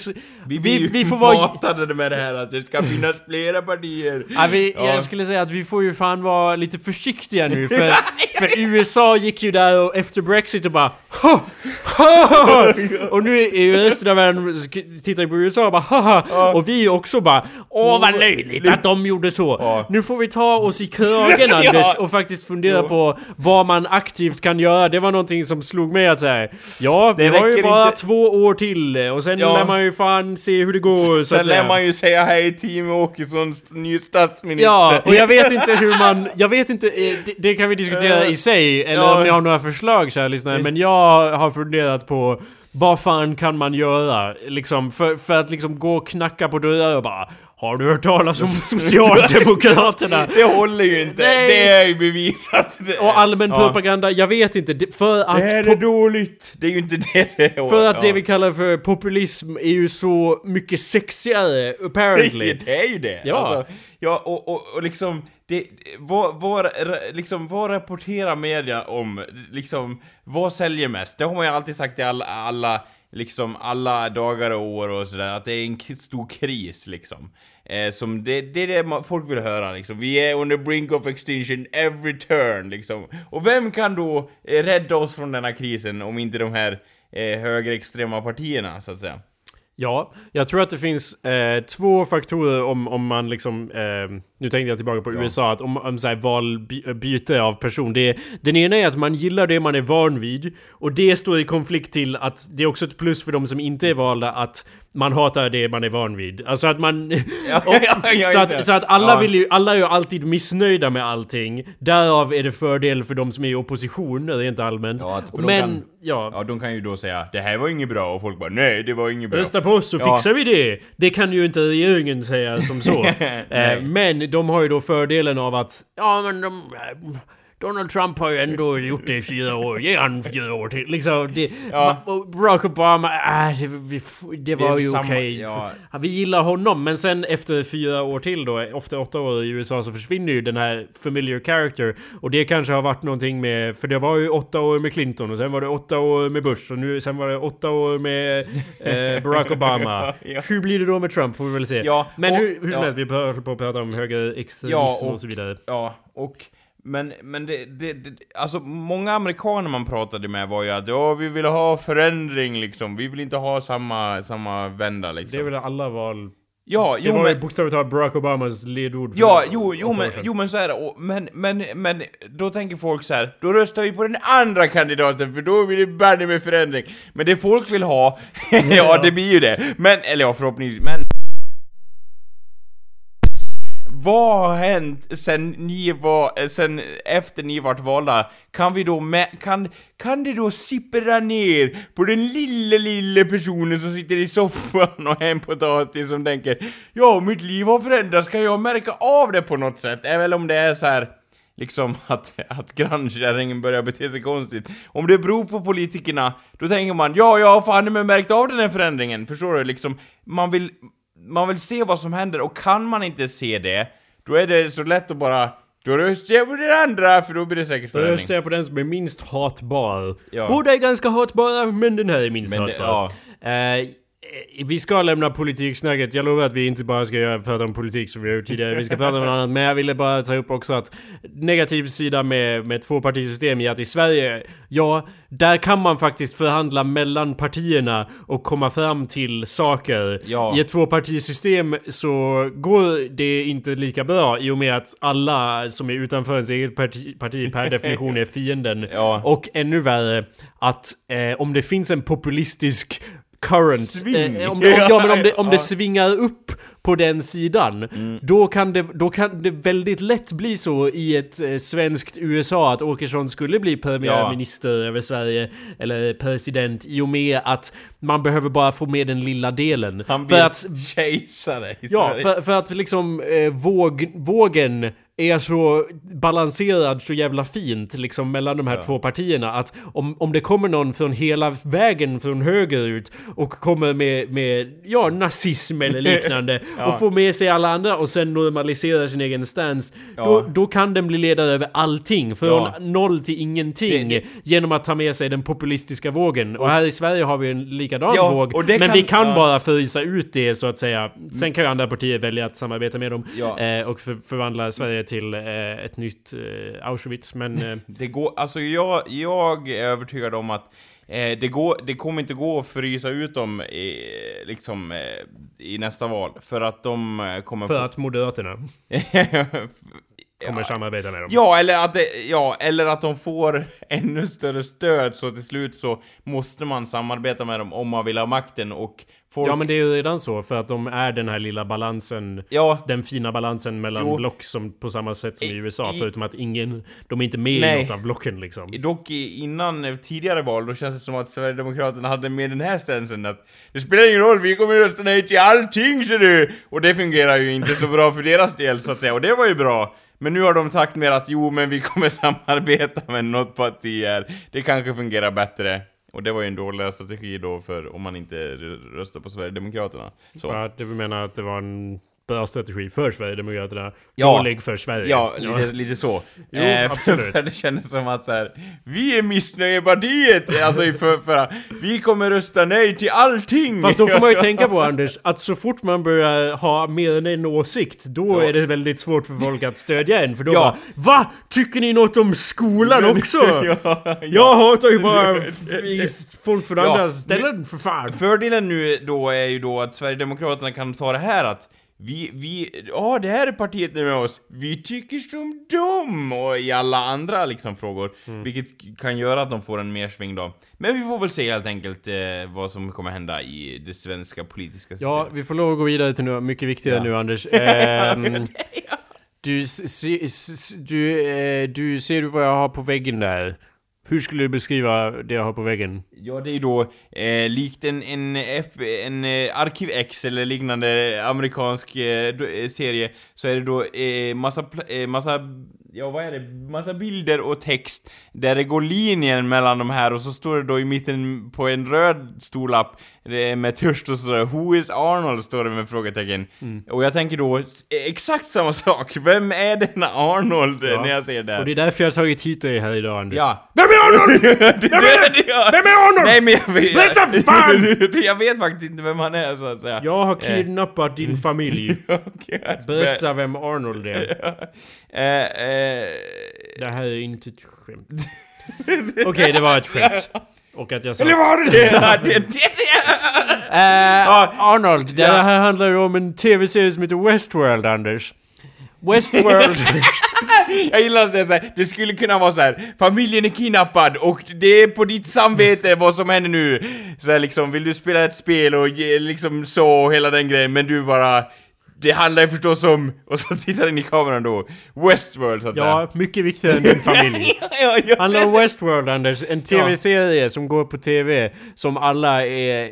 Vi, Vi, vi, får vara... matade med det här att det ska finnas flera partier. Ja, vi, Ja. Jag skulle säga att vi får ju fan vara lite försiktiga nu för, för USA gick ju där och efter Brexit och bara "Ha! Ha!" Och nu är resten av världen tittar på USA och bara Haha! Och vi också bara Åh vad löjligt att de gjorde så! Ja. Nu får vi ta oss i kragen Anders Ja. och faktiskt fundera på vad man aktivt kan göra. Det var någonting som slog mig att säga Ja, Det vi har ju bara inte- två år till och sen Ja. lär man ju fan se hur det går så Sen att säga. lär man ju säga hej Jimmie Åkessons ny statsminister. Ja, och jag vet inte hur man... Jag vet inte, eh, det, det kan vi diskutera i sig, eller Ja. om ni har några förslag kära lyssnare, men jag har funderat på vad fan kan man göra? Liksom, för, för att liksom gå och knacka på dörrar och bara Har du hört talas om Socialdemokraterna? Det håller ju inte. Nej. Det är ju bevisat. Det, Och allmän Ja. propaganda, jag vet inte. Det- För att... Det här är dåligt. Det är ju inte det det är. för att ja. det vi kallar för populism är ju så mycket sexigare, apparently. Det är ju det! Ja. Alltså, ja och, och, och liksom, det, vad, vad, liksom, vad rapporterar media om? Liksom, vad säljer mest? Det har man ju alltid sagt i alla, alla liksom alla dagar och år och sådär, att det är en stor kris liksom. Eh, som det, det är det folk vill höra liksom. Vi är on the brink of extinction every turn liksom. Och vem kan då eh, rädda oss från denna krisen om inte de här eh, högerextrema partierna, så att säga? Ja, jag tror att det finns eh, två faktorer om, om man liksom... Eh, Eh, nu tänkte jag tillbaka på Ja. USA, att om, om så här valbyte av person. Det, den ena är att man gillar det man är van vid. Och det står i konflikt till att det är också ett plus för de som inte är valda att man hatar det man är van vid. Alltså att man... Ja, och- ja, så, att, så att alla vill ju, alla är ju alltid missnöjda med allting. Därav är det fördel för de som är i opposition rent allmänt. Ja, Men, kan- ja. Ja, de kan ju då säga det här var inget bra och folk bara nej, det var inget bra. Rösta på oss så fixar vi det! Det kan ju inte regeringen säga som så. eh, men de har ju då fördelen av att, ja men de... Eh, Donald Trump har ju ändå gjort det i fyra år, ge han fyra år till. Liksom, det, Ja. Barack Obama, äh, det, vi, det var är ju okej. ja. Ja, Vi gillar honom, men sen efter fyra år till då, efter åtta år i USA så försvinner ju den här familiar character. Och det kanske har varit någonting med, för det var ju åtta år med Clinton och sen var det åtta år med Bush och nu, sen var det åtta år med eh, Barack Obama. Ja. Hur blir det då med Trump får vi väl se. Ja, men och- hur, hur som helst, vi håller på att prata om högerextremism Ja, och, och- så vidare. Ja, och men, men det, det, det, alltså många amerikaner man pratade med var ju att ja, vi vill ha förändring liksom, vi vill inte ha samma, samma vända liksom. Det är väl alla val... Ja, Det jo var ju men... bokstavligt talat Barack Obamas ledord för Ja, jo, jo, men, jo men så är det, och, men, men, men då tänker folk så här, då röstar vi på den andra kandidaten för då blir det banne med förändring. Men det folk vill ha, ja. det blir ju det, men, eller ja förhoppningsvis, men vad har hänt sen ni var, eh, sen efter ni vart valda? Kan vi då med, kan, kan det då sippra ner på den lilla, lilla personen som sitter i soffan och har en potatis som tänker Ja, mitt liv har förändrats, kan jag märka av det på något sätt? Även om det är så här liksom att, att grannkärringen börjar bete sig konstigt. Om det beror på politikerna, då tänker man ja, jag har fan märkt av den här förändringen, förstår du? Liksom, man vill, man vill se vad som händer, och kan man inte se det, då är det så lätt att bara då röstar jag på den andra, för då blir det säkert Då förändring. röstar jag på den som är minst hatbar. Ja. Båda är ganska hatbara, men den här är minst Men det- hatbar. Eh, vi ska lämna politiksnacket. Jag lovar att vi inte bara ska göra, prata om politik som vi har gjort tidigare. Vi ska prata om något annat. Men jag ville bara ta upp också att negativ sida med, med tvåpartisystem är att i Sverige, ja, där kan man faktiskt förhandla mellan partierna och komma fram till saker. Ja. I ett tvåpartisystem så går det inte lika bra i och med att alla som är utanför ens eget parti, parti per definition är fienden. Ja. Och ännu värre, att eh, om det finns en populistisk current. Sving. Eh, om det, om, ja, men om det, om det Ja. svingar upp på den sidan, då, kan det, då kan det väldigt lätt bli så i ett eh, svenskt USA att Åkesson skulle bli premiärminister över Sverige, eller president, i och med att man behöver bara få med den lilla delen. Han för blir att kejsare i Ja, Sverige. för, för att liksom eh, våg, vågen är så balanserad så jävla fint liksom mellan de här två partierna att om, om det kommer någon från hela vägen från höger ut och kommer med, med ja, nazism eller liknande och får med sig alla andra och sen normaliserar sin egen stance då, Ja. då kan den bli ledare över allting från Ja. noll till ingenting Det- genom att ta med sig den populistiska vågen och här i Sverige har vi en likadan Ja, våg och men kan- vi kan ja. bara frysa ut det så att säga. Sen kan ju andra partier välja att samarbeta med dem Ja. eh, och för, förvandla Sverige till eh, ett nytt eh, Auschwitz. Men eh, Det går, alltså jag, jag är övertygad om att det, går, det kommer inte gå att frysa ut dem i, liksom, i nästa val, för att de kommer för få... att Moderaterna kommer samarbeta med dem. Ja, eller att, ja, eller att de får ännu större stöd så till slut så måste man samarbeta med dem om man vill ha makten och folk... Ja men det är ju redan så för att de är den här lilla balansen Ja. Den fina balansen mellan Jo. block som på samma sätt som i I- USA i- förutom att ingen De är inte med i Nej. något av blocken liksom Dock i- innan tidigare val, då känns det som att Sverigedemokraterna hade med den här stansen att Det spelar ingen roll, vi kommer rösta nej till allting ser du! Och det fungerar ju inte så bra för deras del så att säga, och det var ju bra. Men nu har de sagt mer att jo, men vi kommer samarbeta med något parti här. Det kanske fungerar bättre. Och det var ju en dålig strategi då för om man inte röstar på Sverigedemokraterna. Så. Ja, du menar att det var en bra strategi för Sverigedemokraterna Ja. Dålig för Sverige Ja, lite, lite så. Jo, Eh, absolut. För det kändes som att så här, vi är missnöjepartiet! Alltså i för, för, vi kommer rösta nej till allting! Fast då får man ju tänka på Anders, att så fort man börjar ha mer än en åsikt, då Ja. är det väldigt svårt för folk att stödja en. För då Ja. bara Va? Tycker ni något om skolan också? ja, ja. Jag hatar ju bara folk från andra ställen för fan. Fördelen nu då är ju då att Sverigedemokraterna kan ta det här att vi, vi, ja det här är partiet nu med oss, vi tycker som dem! Och i alla andra liksom frågor, Mm. vilket kan göra att de får en mersving då. Men vi får väl se helt enkelt eh, vad som kommer hända i det svenska politiska systemet. Ja, vi får lov att gå vidare till något mycket viktigare Ja. nu Anders. Ehm, du, se, du, eh, du, ser du vad jag har på väggen där? Hur skulle du beskriva det jag har på väggen? Ja, det är då eh, likt en, en, F, en eh, Arkiv X eller liknande amerikansk eh, eh, serie så är det då eh, massa, eh, massa, ja vad är det, massa bilder och text där det går linjen mellan de här och så står det då i mitten på en röd stor lapp med törst och sådär Who is Arnold? står det med frågetecken. Och jag tänker då exakt samma sak, vem är denna Arnold eh, Ja. när jag ser det här? Och det är därför jag har tagit hit dig här idag Anders. Ja. Vem är Arnold? Vem är Vem är Arnold? Nej men jag vet... Berätta fan! jag vet faktiskt inte vem han är så att säga. Jag har kidnappat din familj. Att- Berätta vem Arnold är. Eh, eh, Det här är inte ett skämt. Okej, det var ett skämt. Och att jag sa... Eller var det det? Eh, Arnold, det Ja. här handlar ju om en tv-serie som heter Westworld, Anders. Westworld... Jag gillar att det är så här, det skulle kunna vara så här. familjen är kidnappad och det är på ditt samvete vad som händer nu. Så här, liksom, vill du spela ett spel och ge, liksom så och hela den grejen, men du bara... Det handlar ju förstås om... Och så tittar in i kameran då. Westworld så att ja, mycket viktigare än din familj. säga. ja, ja, handlar om Westworld, Anders. En tv-serie som går på tv, som alla är...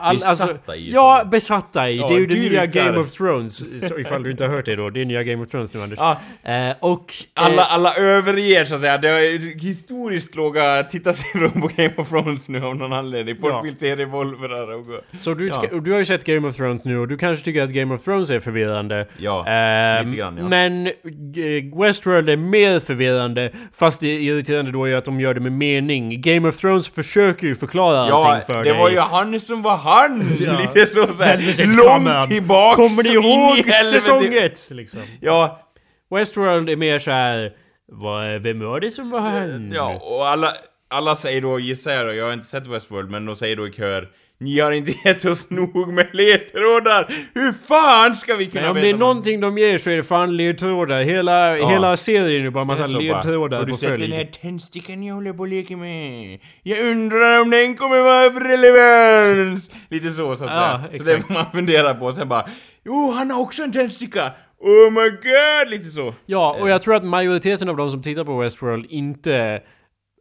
All, Besatta i, Ja, så. besatta i. Ja, det är ju det nya. Game of Thrones. Så ifall du inte har hört det då. Det är nya Game of Thrones nu, Anders. Ja. Eh, och... eh, Alla, alla överger så att säga. Det är historiskt låga tittarsiffror på Game of Thrones nu av någon anledning. Folk Ja. vill se revolverar och... Så du, Ja. du har ju sett Game of Thrones nu och du kanske tycker att Game of Thrones är förvirrande. Ja, Ehm, lite grann, ja. Men eh, Westworld är mer förvirrande, fast det irriterande då är att de gör det med mening. Game of Thrones försöker ju förklara Ja, allting för det dig. var ju han som var han! Ja. Lite så såhär, långt tillbaks! Kommer ni ihåg säsong ett? Liksom. Ja, Westworld är mer så här. Vad, vem var det som var han? ja, och alla, alla säger då, gissar jag då, jag har inte sett Westworld, men de säger då i kör ni har inte gett oss nog med ledtrådar. Hur fan ska vi kunna Men om veta det är någonting de ger så är det fan ledtrådar. Hela, Ja. hela serien är bara massa ledtrådar Har du på sett den här tändstickan jag håller på och leker med? Jag undrar om den kommer vara av relevans! Lite så så att Ja, säga. Så det får man fundera på. Sen bara, jo han har också en tändsticka! Oh my god! Lite så. Ja, och jag tror att majoriteten av de som tittar på Westworld inte...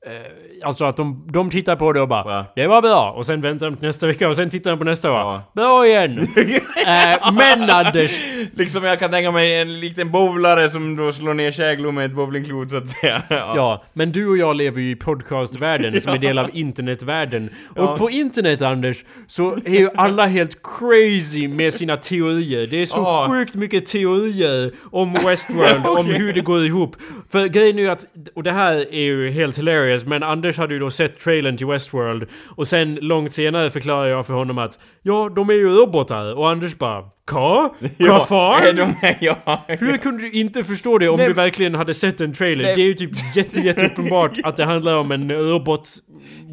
Eh, alltså att de, de tittar på det och bara Va? Det var bra! Och sen väntar de till nästa vecka och sen tittar de på nästa och bara Ja. Bra igen! eh, men Anders! liksom jag kan tänka mig en liten bowlare som då slår ner käglor med ett bowlingklot så att säga. Ja, men du och jag lever ju i podcastvärlden som är del av internetvärlden. Och Ja. på internet Anders, så är ju alla helt crazy med sina teorier. Det är så Ja. sjukt mycket teorier om Westworld, om Okej. hur det går ihop. För grejen är ju att, och det här är ju helt hilarious, men Anders hade ju då sett trailern till Westworld och sen långt senare förklarar jag för honom att ja, de är ju robotar. Och Anders bara Ka? Vad fan? är de är, ja. Hur kunde du inte förstå det om Nej. du verkligen hade sett en trailer? Nej. Det är ju typ jätte, jätteuppenbart att det handlar om en robot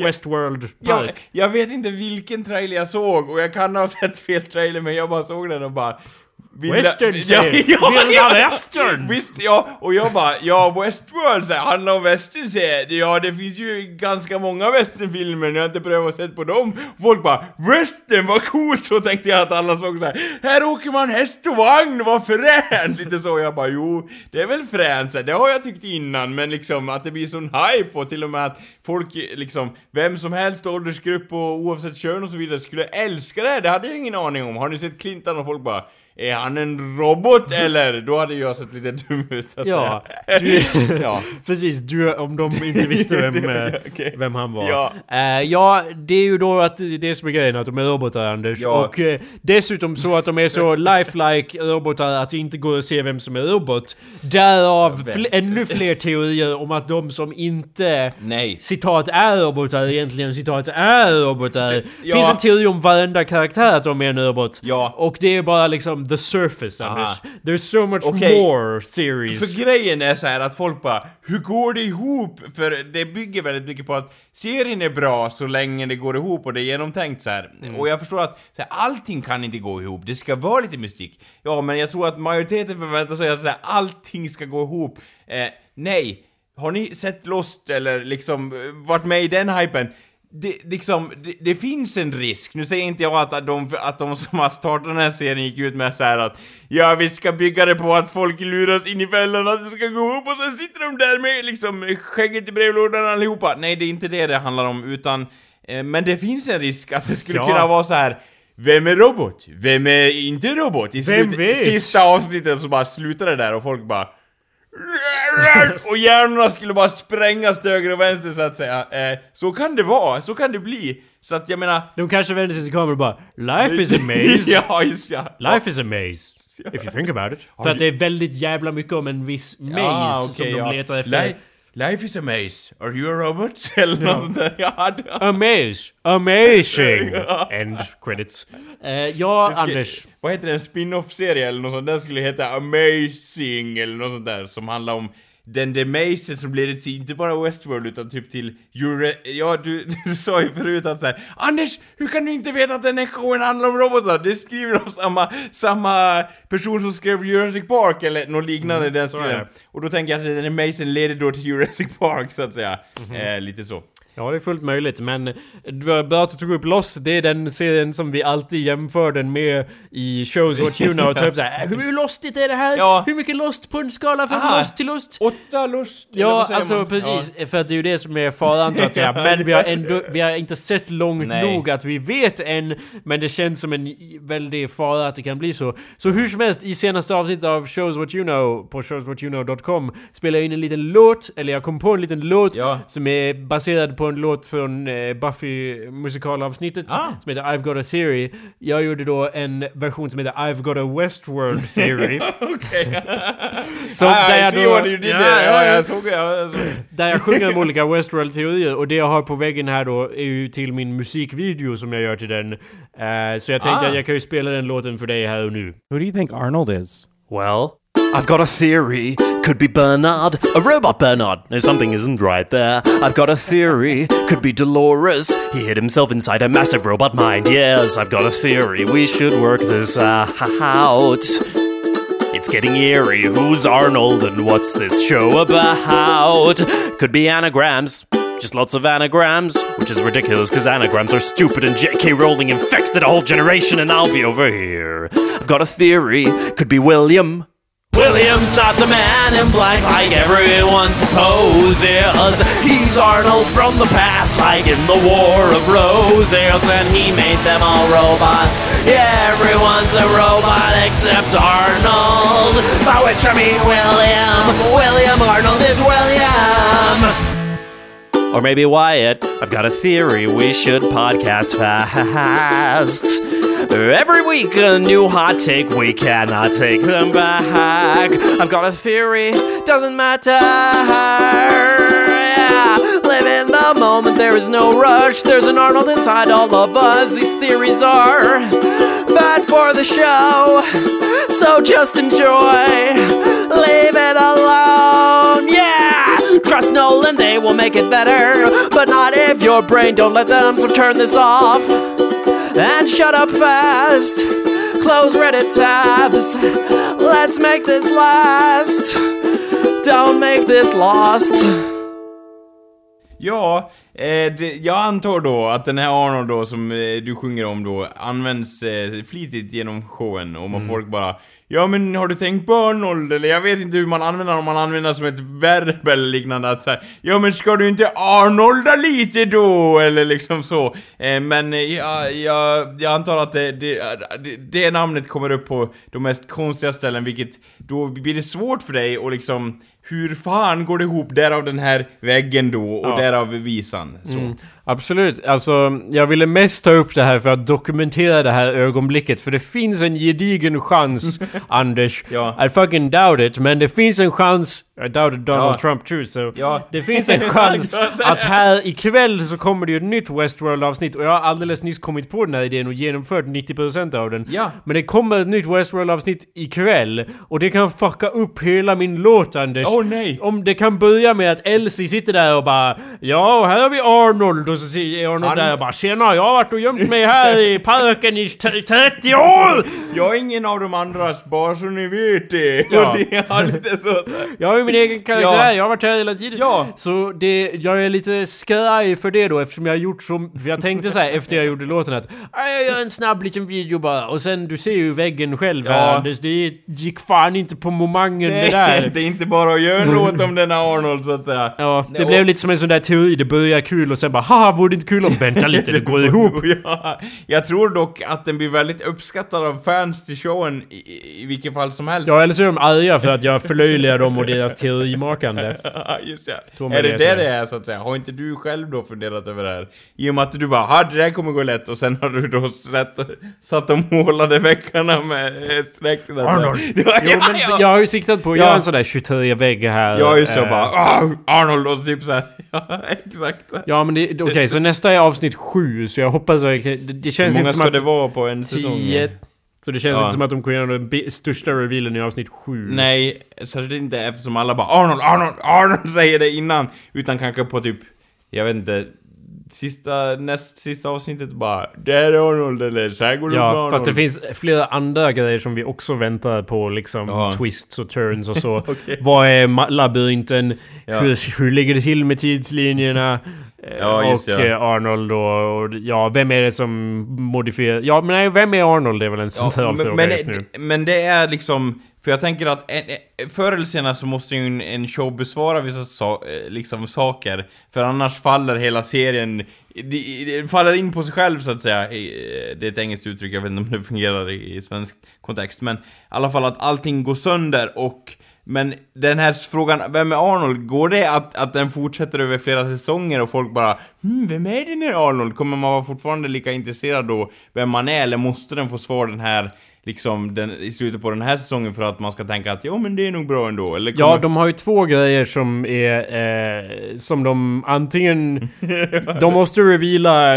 Westworld Jag, jag vet inte vilken trailer jag såg och jag kan ha sett fel trailer men jag bara såg den och bara... Vilda- Western ja, ja, Vilda ja, Western! Visst, ja, och jag bara, ja Westworld så här, handlar om western säger. Ja det finns ju ganska många westernfilmer, jag har inte prövat sett på dem. Folk bara, western vad coolt! Så tänkte jag att alla såg så här. här åker man häst och vagn, vad fränt! Lite så, jag bara, jo, det är väl fränt så här, det har jag tyckt innan, men liksom att det blir sån hype och till och med att folk liksom, vem som helst, åldersgrupp och oavsett kön och så vidare skulle älska det här, det hade jag ingen aning om. Har ni sett Clinton och folk bara är han en robot eller? Då hade jag sett lite dum ut så att Ja, säga. du, ja. precis. Du, om de inte visste vem, eh, Okej. vem han var. Ja. Eh, ja, det är ju då att det som är grejen, att de är robotar Anders. Ja. Och eh, dessutom så att de är så lifelike robotar att det inte går att se vem som är robot. Därav fl- ännu fler teorier om att de som inte Nej. citat är robotar egentligen citat är robotar. ja. Finns en teori om varenda karaktär att de är en robot. Ja. Och det är bara liksom the surface Aha. Anders. There's so much Okej. more theories. För grejen är så här att folk bara Hur går det ihop? För det bygger väldigt mycket på att serien är bra så länge det går ihop och det är genomtänkt så här. Mm. Och jag förstår att så här, allting kan inte gå ihop, det ska vara lite mystik. Ja, men jag tror att majoriteten förväntar sig att så här, allting ska gå ihop. Eh, nej. Har ni sett Lost eller liksom eh, varit med i den hypen? Det, liksom, det, det finns en risk. Nu säger inte jag att de, att de som har startat den här serien gick ut med så här att Ja, vi ska bygga det på att folk luras in i fällan, att det ska gå ihop och sen sitter de där med liksom skägget i brevlådan allihopa. Nej, det är inte det det handlar om, utan eh, Men det finns en risk att det skulle Ja. kunna vara så här vem är robot? Vem är inte robot? I slut- sista avsnittet så bara slutar det där och folk bara och hjärnorna skulle bara sprängas till höger och vänster så att säga. Eh, så kan det vara, så kan det bli. Så att jag menar... De kanske vänder sig till kameran och bara Life is a maze. ja, just ja. Life is a maze. If you think about it. För att det är väldigt jävla mycket om en viss maze Ah, som okej, de ja. letar efter. Li- Life is a maze. Are you a robot? Eller något sånt där. Ja, det- A maze. Amazing! End credits. Eh, ja, ska- Anders. Vad heter det? En spin-off-serie eller något sånt? Den skulle heta Amazing eller något sånt där som handlar om den där mazet som leder till inte bara Westworld utan typ till Eure... Ja, du, du sa ju förut att såhär Anders, hur kan du inte veta att den här showen handlar om robotar? Det skriver av samma, samma person som skrev Jurassic Park eller något liknande den Mm, är stilen. Och då tänker jag att den här mazen leder då till Jurassic Park så att säga. Mhm. Eh, lite så. Ja, det är fullt möjligt, men bra att du tog upp Lost. Det är den serien som vi alltid jämför den med i shows what you know. Typ såhär, hur lostigt är det här? Ja. Hur mycket Lost på en skala från Aha. Lost till Lost? Åtta lust, eller Ja, alltså man? precis. För att det är ju det som är faran så att säga. Men vi har ändå, vi har inte sett långt Nej. nog att vi vet än. Men det känns som en väldig fara att det kan bli så. Så hur som helst, i senaste avsnittet av Shows What You Know på showswhatyouKnow.com spelar jag in en liten låt, eller jag kom på en liten låt Ja. som är baserad på en låt från eh, Buffy musikalavsnittet Ah. som heter I've Got A Theory. Jag gjorde då en version som heter I've Got A Westworld Theory. Okej. Så ah, där jag see då- what you did Ja, there. ja, Ja, ja. jag såg det. Ja, jag såg det. Där jag sjunger om olika Westworld-teorier och det jag har på väggen här då är ju till min musikvideo som jag gör till den. Eh, så jag tänkte Ah. att jag kan ju spela den låten för dig här och nu. Who do you think Arnold is? Well... I've got a theory. Could be Bernard, a robot Bernard. No, something isn't right there. I've got a theory. Could be Dolores. He hid himself inside a massive robot mind. Yes, I've got a theory. We should work this uh, out. It's getting eerie. Who's Arnold and what's this show about? Could be anagrams. Just lots of anagrams, which is ridiculous because anagrams are stupid and J.K. Rowling infected a whole generation and I'll be over here. I've got a theory. Could be William. William's not the man in black like everyone supposes. He's Arnold from the past, like in the War of Roses, and he made them all robots. Yeah, everyone's a robot except Arnold. By which I mean William. William Arnold is William. Or maybe Wyatt. I've got a theory we should podcast fast. Every week, a new hot take, we cannot take them back. I've got a theory, doesn't matter. Yeah. Live in the moment, there is no rush. There's an Arnold inside all of us. These theories are bad for the show. So just enjoy. Leave it alone. Yeah! Trust Nolan, they will make it better. But not if your brain don't let them, so turn this off. And shut up fast. Close Reddit tabs. Let's make this last. Don't make this lost. Ja, eh, det, jag antar då att den här Arnold då som eh, du sjunger om då används eh, flitigt genom showen och man folk bara Ja men har du tänkt på Arnold? Eller jag vet inte hur man använder om man använder som ett verb eller liknande att säga Ja men ska du inte Arnolda lite då? Eller liksom så. Eh, men eh, jag, jag, jag antar att det, det, det, namnet kommer upp på de mest konstiga ställen vilket då blir det svårt för dig och liksom hur fan går det ihop? Därav den här väggen då och Ja. därav visan. Så. Mm, absolut. Alltså, jag ville mest ta upp det här för att dokumentera det här ögonblicket. För det finns en gedigen chans, Anders. Ja. I fucking doubt it, men det finns en chans... I doubted Donald Ja. Trump too, so... Ja. Det finns en chans att här ikväll så kommer det ju ett nytt Westworld-avsnitt och jag har alldeles nyss kommit på den här idén och genomfört 90% av den. Ja. Men det kommer ett nytt Westworld-avsnitt ikväll och det kan fucka upp hela min låt, Anders. Åh nej! Om det kan börja med att Elsie sitter där och bara Ja, här har vi Arnold och så säger Arnold Han- där och bara Tjena, jag har varit och gömt mig här i parken i t- 30 år! Jag är ingen av de andras, bara så ni vet det. Ja. Och det är lite så. så. Jag har ju min egen karaktär, Ja. jag har varit här hela tiden. Ja. Så det, jag är lite skraj för det då eftersom jag har gjort så... För jag tänkte så här efter jag gjorde låten att "Ah, jag gör en snabb liten video bara och sen du ser ju väggen själv Ja. Anders. Det gick fan inte på momangen det Nej, där. det är inte bara att göra en låt om den här Arnold så att säga. Ja, det blev lite som en sån där teori. Det börjar kul och sen bara haha, vore det inte kul om vänta lite, det går ihop. Ja, jag tror dock att den blir väldigt uppskattad av fans till showen i, i, vilket fall som helst. Ja, eller så är de arga för att jag förlöjligar dem och deras teorimakande. Ja, Just ja. Är det det, det jag. är så att säga? Har inte du själv då funderat över det här? I och med att du bara ha det där kommer gå lätt” och sen har du då slätt, satt och målade väggarna med eh, streck. Arnold. Ja, Jo, ja, men ja. jag har ju siktat på att Ja. göra en sån där 23-vägg här. Ja just så eh, bara "Ah, Arnold och typ såhär. Ja exakt. Ja, men okej, så nästa är avsnitt 7, så jag hoppas verkligen... Det, det Hur känns många inte som ska att... det vara på en säsong? 10... Så det känns Ja. inte som att de kommer göra den största revealen i avsnitt 7. Nej, är inte eftersom alla bara Arnold, Arnold, Arnold säger det innan. Utan kanske på typ, jag vet inte, sista, näst sista avsnittet bara Där är Arnold eller så här går det Ja, Arnold. fast det finns flera andra grejer som vi också väntar på, liksom Ja. twists och turns och så. Okej. Vad är labyrinten? Ja. Hur, hur ligger det till med tidslinjerna? Eh, Ja, just och ja. eh, Arnold och, och ja, vem är det som modifierar? Ja, men nej, vem är Arnold? Det är väl en central Ja, fråga men, just nu. men det är liksom, för jag tänker att en, förr eller senare så måste ju en, en show besvara vissa so eh, liksom saker, för annars faller hela serien, det, de faller in på sig själv så att säga. Det är ett engelskt uttryck, jag vet inte om det fungerar i, i svensk kontext, men i alla fall att allting går sönder och men den här frågan, vem är Arnold? Går det att, att den fortsätter över flera säsonger och folk bara hmm, vem är den här Arnold? Kommer man vara fortfarande lika intresserad då vem man är? Eller måste den få svar den här, liksom, den, i slutet på den här säsongen för att man ska tänka att jo men det är nog bra ändå? Eller kommer... Ja, de har ju två grejer som är... Eh, som de antingen... de måste reveala...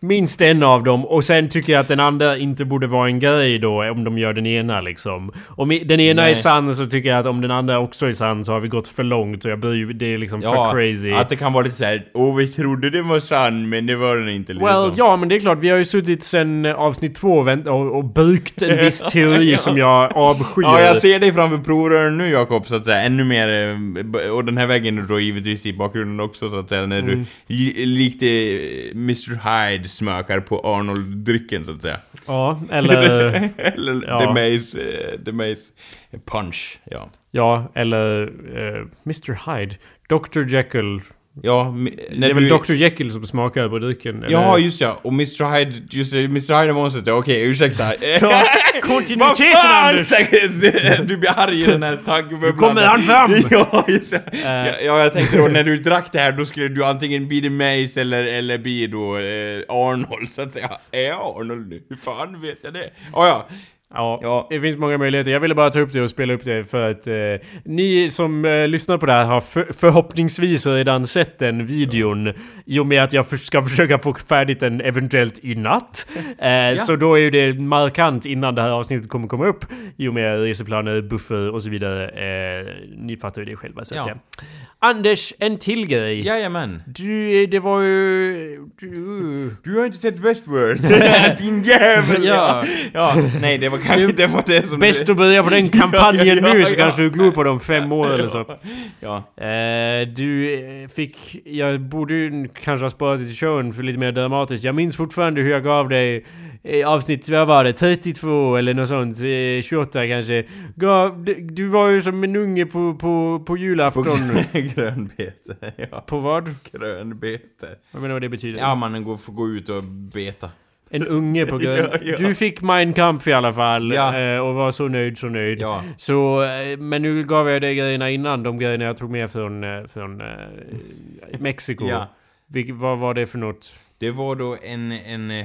Minst en av dem och sen tycker jag att den andra inte borde vara en grej då om de gör den ena liksom. Om den ena Nej. är sann så tycker jag att om den andra också är sann så har vi gått för långt och jag bryr, det är liksom för crazy. att det kan vara lite såhär, åh vi trodde det var sann men det var den inte liksom. Well, ja men det är klart, vi har ju suttit sen avsnitt två och, och, byggt en viss teori som jag avskyr. Ja, jag ser dig framför provrören nu Jakob, så att säga. Ännu mer, eh, och den här väggen då givetvis i bakgrunden också så att säga, när Mm. du li- likt Mr Hyde smakar på Arnold-drycken så att säga. Ja, eller... Eller Ja. The Maze, eh, The Maze Punch, ja. ja, eller eh, Mr Hyde. Dr Jekyll. Ja, mi- Det när är väl. Dr Jekyll som smakar på drycken? eller? Ja, just ja. Och Mr Hyde, just det, Mr Hyde är monstret, okej, ursäkta. kontinuiteten, Anders! Du blir arg i den här taggbubblan. Nu kommer han fram! Ja, just. Ja, ja, jag tänkte då när du drack det här, då skulle du antingen bli The Maze eller, eller bli då eh, Arnold, så att säga. Är jag Arnold nu? Hur fan vet jag det? Oh, ja, Ja, Ja. det finns många möjligheter. Jag ville bara ta upp det och spela upp det för att eh, ni som eh, lyssnar på det här har för, förhoppningsvis redan sett den videon i och med att jag för, ska försöka få färdigt den eventuellt i natt. Eh, Så då är ju det markant innan det här avsnittet kommer komma upp i och med reseplaner, buffer och så vidare. Eh, ni fattar ju det själva så att Ja. säga. Anders, en till grej. Jajamän. Du, det var ju... Du, Du har inte sett Westworld? Din jävel! Ja. ja. Nej, det var kanske inte var det som... Bäst att börja på den kampanjen Ja, ja, nu så kanske du glor på dem fem år eller så. Ja. Eh, du eh, fick... Jag borde ju kanske ha sparat det till showen för lite mer dramatiskt. Jag minns fortfarande hur jag gav dig eh, avsnitt, vad var det? 32 eller något sånt? Eh, 28 kanske. Gav, du, du var ju som en unge på, på, på På julafton. grönbete. Ja. På vad? Grönbete. Jag menar vad det betyder. Ja, går, får gå ut och beta. En unge på grön. Ja, ja. Du fick Mein Kampf i alla fall. Ja. eh, Och var så nöjd, så nöjd. Så, eh, men nu gav jag dig grejerna innan. De grejerna jag tog med från, eh, från Mexiko. Vilk, vad var det för något? Det var då en, en,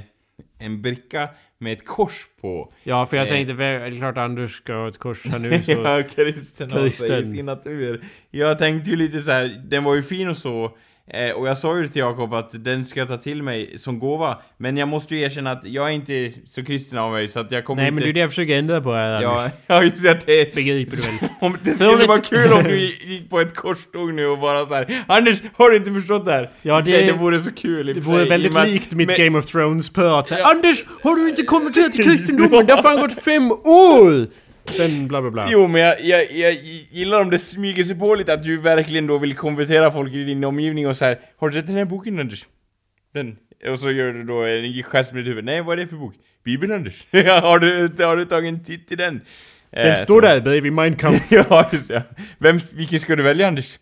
en bricka med ett kors på. Ja, för jag Eh. tänkte, det är klart Anders ska ha ett kors här nu så... ja, kristen av sig i Kristen. sin natur. Jag tänkte ju lite så här, den var ju fin och så. Eh, och jag sa ju till Jakob att den ska jag ta till mig som gåva. Men jag måste ju erkänna att jag är inte så kristen av mig så att jag kommer Nej inte... men det är det jag försöker ändra på här Ja, ja just det. det Begriper du väl? om det skulle vara ett- kul om du gick på ett korståg nu och bara så här. Anders, har du inte förstått det här? Ja, för sig, det- det vore så kul Det vore väldigt med- likt mitt men- Game of Thrones-prat. Ja. Anders! Har du inte konverterat till kristendomen? Det har fan gått fem år! Sen bla bla bla. Jo, men jag, jag, jag gillar om det smyger sig på lite att du verkligen då vill konvertera folk i din omgivning och så här. Har du sett den här boken Anders? Den. Och så gör du då en gest med ditt huvud. Nej, vad är det för bok? Bibeln Anders? har, du, har du tagit en titt i den? Den Eh, står så- där bredvid Mein Kampf. ja, just det. Vem, vilken ska du välja Anders?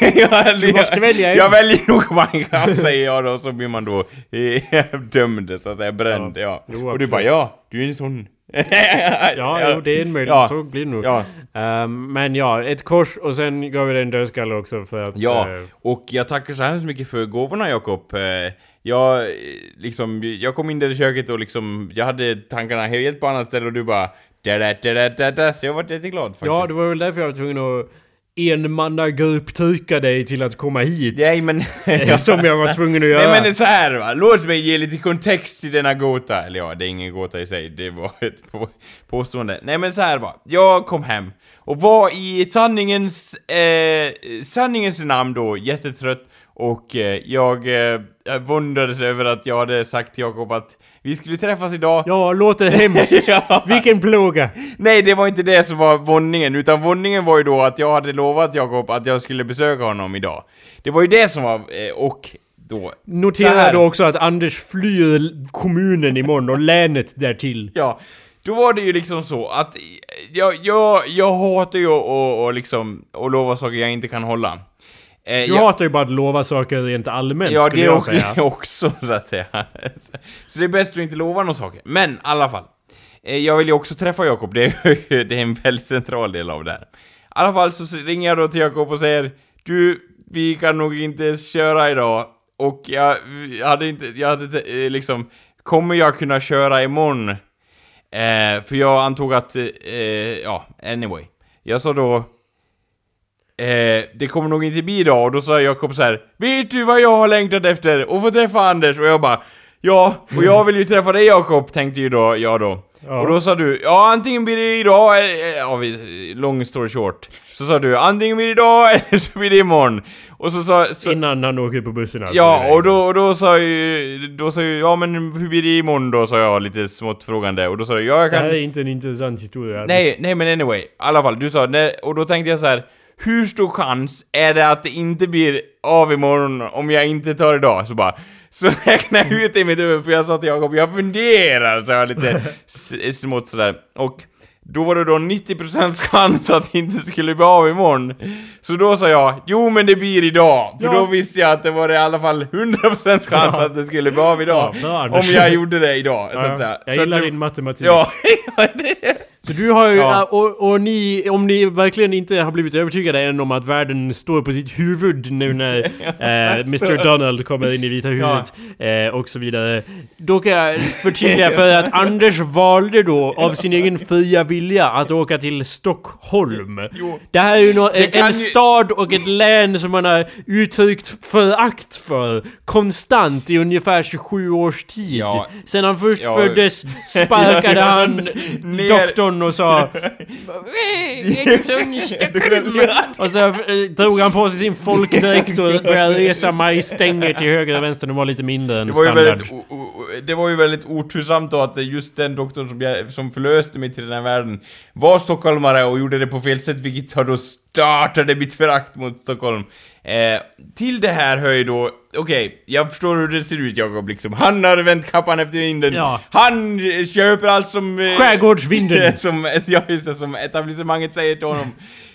jag, Du måste välja en. Jag väljer nog Minecraft säger jag då, så blir man då eh, dömd så att säga, bränd, ja. Ja. Jo, och du bara ja, du är en sån. Ja, jo, det är en möjlighet. Ja. Så blir det nog. Ja. Ehm, men ja, ett kors och sen gav vi dig en dödskalle också för att... Ja, eh, och jag tackar så hemskt mycket för gåvorna Jakob. Eh, Jag, liksom, jag kom in där i köket och liksom, jag hade tankarna helt på annat ställe och du bara da, da, da, da, da, så jag var jätteglad faktiskt. ja, det var väl därför jag var tvungen att enmannagrupptrycka dig till att komma hit. Nej men... Som jag var tvungen att göra. Nej men det är så här va, låt mig ge lite kontext till denna gåta. Eller ja, det är ingen gåta i sig, det var ett på, påstående. Nej men så här va, jag kom hem och var i sanningens, eh, sanningens namn då jättetrött och eh, jag eh, jag våndades över att jag hade sagt till Jakob att vi skulle träffas idag. Ja, låter hemskt. Ja. Vilken plåga. Nej, det var inte det som var våndningen, utan våndningen var ju då att jag hade lovat Jakob att jag skulle besöka honom idag. Det var ju det som var, eh, och då... Notera då också att Anders flyr kommunen imorgon och länet därtill. Ja, då var det ju liksom så att jag, jag, jag hatar ju att och, och liksom, och lova saker jag inte kan hålla. Eh, Du jag, hatar ju bara att lova saker rent allmänt Ja, skulle det är jag också, säga. också så att säga. Så det är bäst att inte lova några saker. Men i alla fall. Eh, Jag vill ju också träffa Jakob, det är, det är en väldigt central del av det här. I alla fall så ringer jag då till Jakob och säger Du, vi kan nog inte köra idag. Och jag jag hade inte, jag hade eh, liksom Kommer jag kunna köra imorgon? Eh, för jag antog att, eh, ja, anyway. Jag sa då Eh, det kommer nog inte bli idag och då sa Jakob så här Vet du vad jag har längtat efter? Att få träffa Anders och jag bara Ja, och jag vill ju träffa dig Jakob, tänkte ju då, jag då. Ja. Och då sa du, ja antingen blir det idag, eller, ja, vi- long story short. Så sa du, antingen blir det idag eller så blir det imorgon. Och så sa, så, Innan han åker på bussen alltså. ja, och då, och då sa ju, då sa ju, ja men hur blir det imorgon då, sa jag lite smått frågande. Och då sa du, ja jag Det kan... här är inte en intressant historia. Nej, nej men anyway, i alla fall, du sa, nej, och då tänkte jag så här. Hur stor chans är det att det inte blir av imorgon om jag inte tar idag? Så bara, så räknade jag ut i mitt huvud, för jag sa till Jakob, jag funderar, så jag lite smått sådär. Och då var det då 90% chans att det inte skulle bli av imorgon. Så då sa jag, jo men det blir idag. För Ja. då visste jag att det var i alla fall 100% chans Ja. att det skulle bli av idag. Ja, om jag gjorde det idag, så att säga. Jag så gillar det- din matematik. Ja, det, Så du har ju, Ja. och, och ni, om ni verkligen inte har blivit övertygade än om att världen står på sitt huvud nu när eh, Mr Donald kommer in i Vita huset eh, och så vidare. Då kan jag förtydliga för att Anders valde då av sin egen fria vilja att åka till Stockholm. Jo. Det här är ju kan en ju- stad och ett län som man har uttryckt förakt för konstant i ungefär 27 års tid. Ja. Sen han först Ja. föddes sparkade han Ner- doktorn och sa? Och så eh, drog han på sig sin folkdräkt och började resa majstänger till höger och vänster. De var lite mindre än Det var, standard. väldigt, det var ju väldigt otursamt då att just den doktorn som, jag, som förlöste mig till den här världen var stockholmare och gjorde det på fel sätt, vilket har då startade mitt förakt mot Stockholm. Eh, till det här hör ju då, okej, jag förstår hur det ser ut Jakob liksom. Han har vänt kappan efter vinden. Ja. Han eh, köper allt som... eh, Skärgårdsvinden. som, ja, just det, som etablissemanget säger till honom.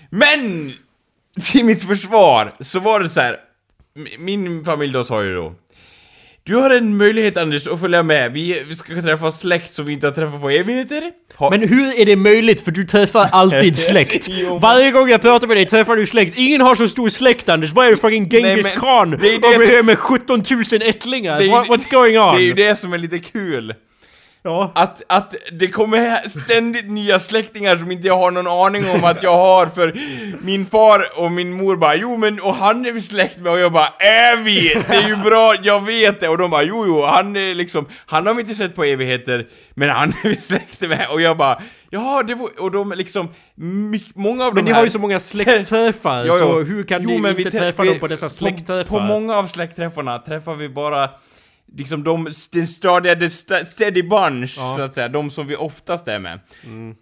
Men! Till mitt försvar så var det så här. Min familj då sa ju då Du har en möjlighet Anders att följa med, vi, vi ska träffa släkt som vi inte har träffat på evigheter. Ha, Men hur är det möjligt? För du träffar alltid släkt. Varje gång jag pratar med dig träffar du släkt. Ingen har så stor släkt Anders. Vad är det fucking Genghis Nej, men khan? det är det som- med 17 000 ättlingar? What, what's going on? Det är ju det som är lite kul. Ja. Att, att det kommer ständigt nya släktingar som inte jag har någon aning om att jag har för min far och min mor bara Jo men och han är vi släkt med och jag bara Är vi? Det är ju bra, jag vet det! Och de bara Jo jo, han är liksom Han har vi inte sett på evigheter Men han är vi släkt med och jag bara Jaha, det var, och de liksom Många av Men de ni här har ju så många släktträffar, Ja, ja. så hur kan Jo, ni men inte trä- träffa vi- dem på dessa På, släktträffar? på många av släktträffarna träffar vi bara Liksom de, den stadiga, the steady bunch, Ja. så att säga, de som vi oftast är med.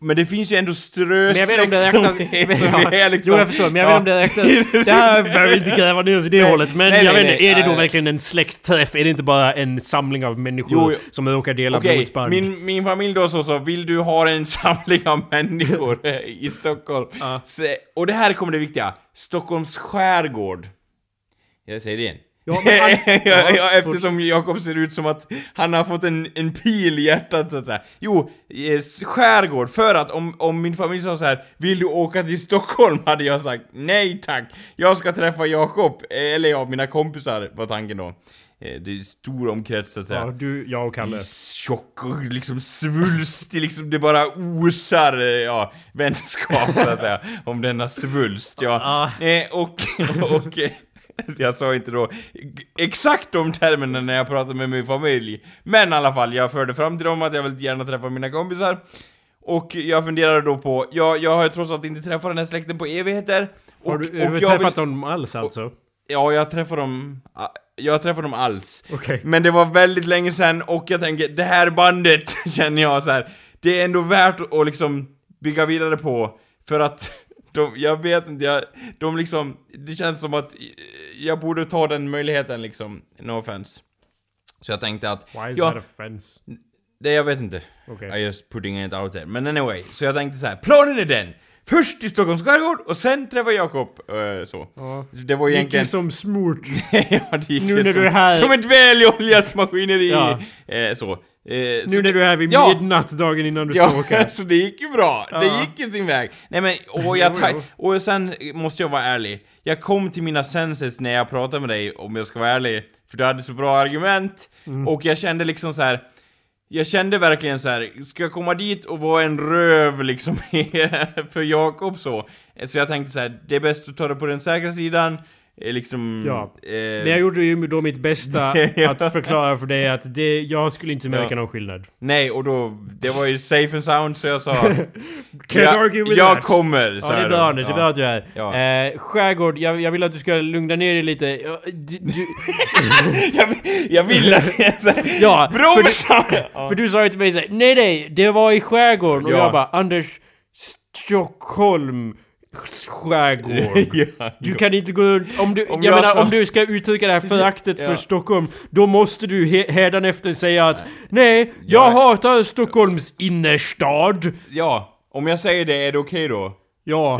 Men det finns ju ändå strösläkt vet som räknas... är- som är liksom, Jo jag förstår, men jag vet inte om det räknas... Det här behöver vi inte gräva ner oss i det Nej, hållet, men nej, jag nej, vet inte, är det då verkligen en släktträff? Är det inte bara en samling av människor Jo, jo. som råkar dela Okej, blodsband? min, min familj då så, så vill du ha en samling av människor i Stockholm? Ja. Så, och det här kommer det viktiga, Stockholms skärgård. Jag säger det igen. Ja, men han- ja, ja, eftersom Jakob ser ut som att han har fått en, en pil i hjärtat så att säga. Jo, skärgård, för att om, om min familj sa så här Vill du åka till Stockholm? Hade jag sagt nej tack, jag ska träffa Jakob, eh, eller ja, mina kompisar var tanken då. Eh, Det är stor omkrets så att säga Ja, du, jag och Kalle. tjock och liksom svulstig, liksom det bara osar, eh, ja, vänskap så att säga, om denna svulst, ja. Ah. Eh, och, och eh, jag sa inte då exakt de termerna när jag pratade med min familj, men i alla fall, jag förde fram till dem att jag vill gärna träffa mina kompisar, och jag funderade då på, jag, jag har ju trots allt inte träffat den här släkten på evigheter, och, Har du, och har du träffat vill, dem alls alltså? Ja, jag träffade dem, jag träffade dem alls. Okej. Men det var väldigt länge sedan och jag tänker, det här bandet känner jag så här. det är ändå värt att liksom bygga vidare på, för att de, jag vet inte, jag, de liksom, det känns som att jag borde ta den möjligheten liksom, no offense. Så jag tänkte att, Why is ja, that offense? det jag vet inte. Okej. I just putting it out there. Men anyway, så jag tänkte så här. planen är den! Först till Stockholms skärgård och sen träffa Jakob, eh, så. Ja. Det var Gick egentligen... ju som smort. ja, det gick Nu när som, du är här- som ett väloljat maskineri. Ja. Eh, så. Eh, Nu när du är vid Ja. midnatt dagen innan du ska Ja, åka. så det gick ju bra. Det Ja. gick ju sin väg. Nej men, och jag Jo, jo. Och sen måste jag vara ärlig. Jag kom till mina senses när jag pratade med dig, om jag ska vara ärlig. För du hade så bra argument. Mm. Och jag kände liksom så här. Jag kände verkligen så här. ska jag komma dit och vara en röv liksom för Jakob så? Så jag tänkte så här. det är bäst att ta det på den säkra sidan. Eh, liksom... Ja. Eh, Men jag gjorde ju då mitt bästa Ja. att förklara för dig att det, jag skulle inte märka Ja. någon skillnad. Nej, och då... Det var ju safe and sound så jag sa... Can't argue jag, with jag that. kommer, Ja, det är jag bra. Anders, det är bra att du är Ja. här. Eh, skärgård, jag, jag vill att du ska lugna ner dig lite. Ja, Du, du, jag, jag vill att jag ja, för, Bromsa! du, för du sa ju till mig såhär, nej nej, det var i skärgården. Och Ja. jag bara, Anders, Stockholm, skärgård. ja, Du kan inte gå runt, om du, Om jag, jag menar sa- om du ska uttrycka det här föraktet för Ja. Stockholm, då måste du he- hädanefter säga att nej, jag Jag- hatar Stockholms innerstad. Ja, om jag säger det, är det okej då? Ja,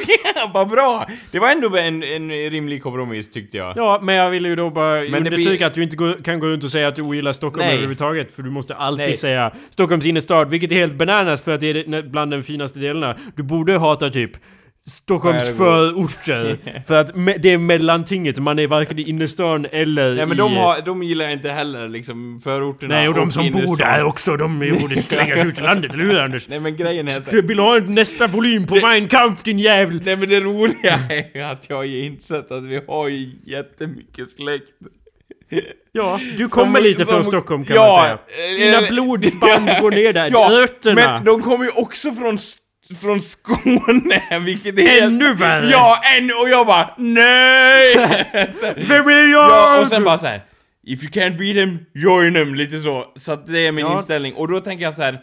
vad bra! Det var ändå en, en rimlig kompromiss tyckte jag. ja, men jag ville ju då bara Men det understryka blir- att du inte kan gå runt och säga att du ogillar Stockholm Nej. överhuvudtaget, för du måste alltid Nej. säga Stockholms innerstad, vilket är helt bananas för att det är bland de finaste delarna. Du borde hata typ Stockholms förorter. för att me- det är mellantinget, man är varken i innerstan eller Nej men i... de, har, de gillar inte heller liksom förorterna Nej, och de som bor där också, de borde slängas ut i landet, eller hur Anders? Nej men grejen är så Du vill ha nästa volym på Mein Kampf din jävel! Nej men det roliga är att jag har insett att vi har ju jättemycket släkt. Ja, du Som- kommer lite som- från Stockholm kan ja, man säga. Dina eh, blodsband ja, går ner där, Ja, rötterna. men de kommer ju också från, S- från Skåne, vilket är... Ännu värre! Ja, ännu, och jag bara NEJ! Vem är jag? ja, och sen bara så här. If you can't beat them, join them, lite så. Så att det är min Ja. inställning. Och då tänker jag så här.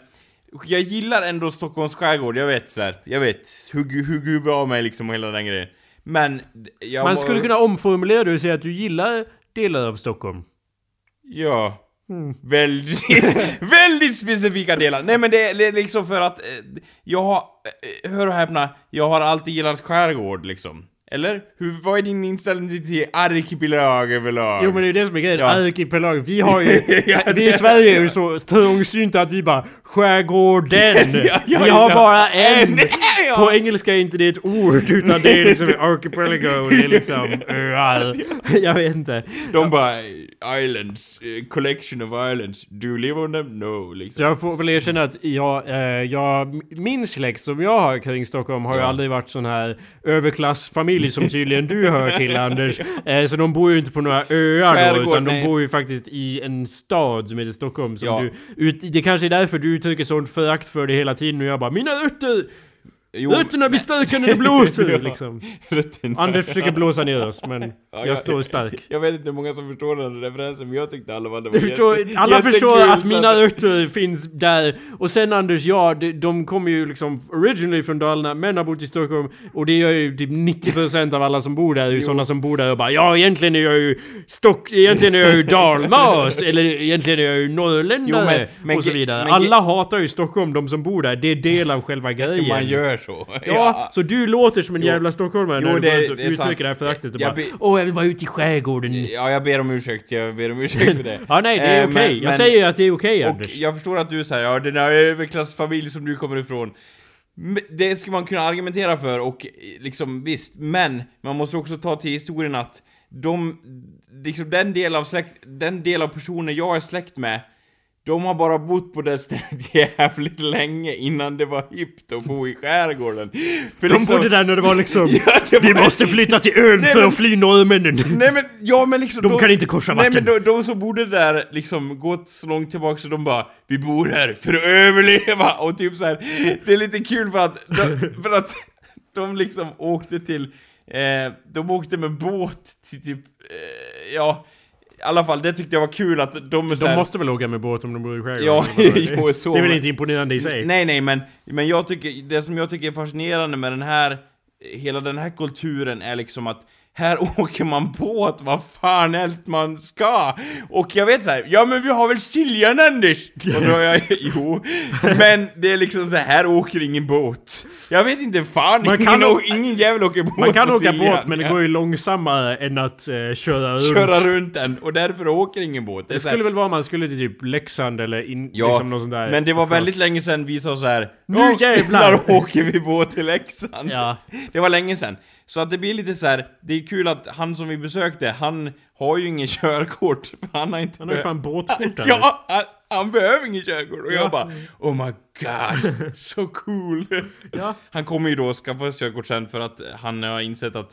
Jag gillar ändå Stockholms skärgård, jag vet så här. Jag vet, hur, hur gubbe av mig liksom och hela den grejen. Men... Jag Man skulle kunna omformulera det och säga att du gillar delar av Stockholm. Ja. Mm. Väldigt, väldigt specifika delar. Nej men det, det är liksom för att eh, jag har, eh, eh hör och häpna, jag har alltid gillat skärgård liksom. Eller? Hur, vad är din inställning till arkipelag överlag? Jo men det är det som är grejen, Ja. arkipelag. Vi har ju... Ja, vi det- i Sverige är ju så trångsynta att vi bara skärgården. Ja, ja, vi har bara en. På engelska är inte det ett ord utan det är liksom archipelago. Det är liksom öar. Jag vet inte. De bara, islands, eh, collection of islands, do you live on them? No, Så liksom. jag får väl erkänna att jag, eh, jag, min släkt som jag har kring Stockholm har ju aldrig varit sån här överklassfamilj som tydligen du hör till Anders. Eh, så de bor ju inte på några öar då, Skärgård, utan de nej. bor ju faktiskt i en stad som heter Stockholm. Som Ja. du, ut, det kanske är därför du uttrycker sånt förakt för det hela tiden och jag bara Mina rötter! Jo, Rötterna blir starkare när det blåser! Liksom. Anders försöker blåsa ner oss men Ja, jag står stark. Jag vet inte hur många som förstår den referensen, men jag tyckte alla var det var förstår, jätte- alla förstår att mina rötter finns där. Och sen Anders, ja, de, de kommer ju liksom originally från Dalarna, men har bott i Stockholm. Och det gör ju typ 90% av alla som bor där, är ju sådana som bor där och bara Ja, egentligen är jag ju Stock... Egentligen är jag ju dalmas, eller egentligen är jag ju norrländare. Jo, men- men och så vidare. men alla hatar ju Stockholm, de som bor där. Det är del av själva grejen. Man gör så. Ja, så du låter som en Jo. jävla stockholmare Jo, när du det- och det uttrycker det här föraktet och Jag bara Åh, jag vill bara ut i skärgården. Ja, jag ber om ursäkt, jag ber om ursäkt för det. Ja, nej, det är Eh, okej. men- Jag men- säger ju att det är okej, Och Anders. jag förstår att du säger ja den här överklassfamilj som du kommer ifrån. Det ska man kunna argumentera för och eh, liksom visst, men man måste också ta till historien att de, liksom den del av släkt, den del av personer jag är släkt med, de har bara bott på det stället jävligt länge innan det var hippt att bo i skärgården. För De liksom- bodde där när det var liksom Ja, det Vi var- måste flytta till ön Nej, för men- att fly norrmännen. Nej men, ja men liksom De kan inte korsa Nej vatten. men de, de som bodde där liksom gått så långt tillbaka så de bara Vi bor här för att överleva och typ så här. Det är lite kul för att, de, för att de liksom åkte till eh, De åkte med båt till typ, eh, ja i alla fall, det tyckte jag var kul att de är De här, måste väl åka med båt om de bor i skärgården? Ja, jo, så, Det är väl inte imponerande i sig? Nej, nej, men, men jag tycker, det som jag tycker är fascinerande med den här, hela den här kulturen är liksom att här åker man båt vad fan helst man ska! Och jag vet så här, ja men vi har väl Siljan Anders? Och då jag, jo, men det är liksom så här, åker ingen båt. Jag vet inte, fan, Man ingen, kan å- ingen jävel åker båt Man kan åka Siljan. båt men det går ju långsammare än att eh, köra runt. Köra runt den, och därför åker ingen båt. Det här- skulle väl vara man skulle till typ Leksand eller in, Ja, liksom någon sån där men det var väldigt länge sedan vi sa så här. Nu "Ja, jävlar!" åker vi båt till Leksand. Ja. Det var länge sedan. Så att det blir lite så här. det är kul att han som vi besökte, han har ju ingen körkort. Han har inte Han har ju fan båtkort. Ja, han, han behöver ingen körkort. Och Ja. jag bara, oh my god, så cool. Ja. Han kommer ju då skaffa körkort sen för att han har insett att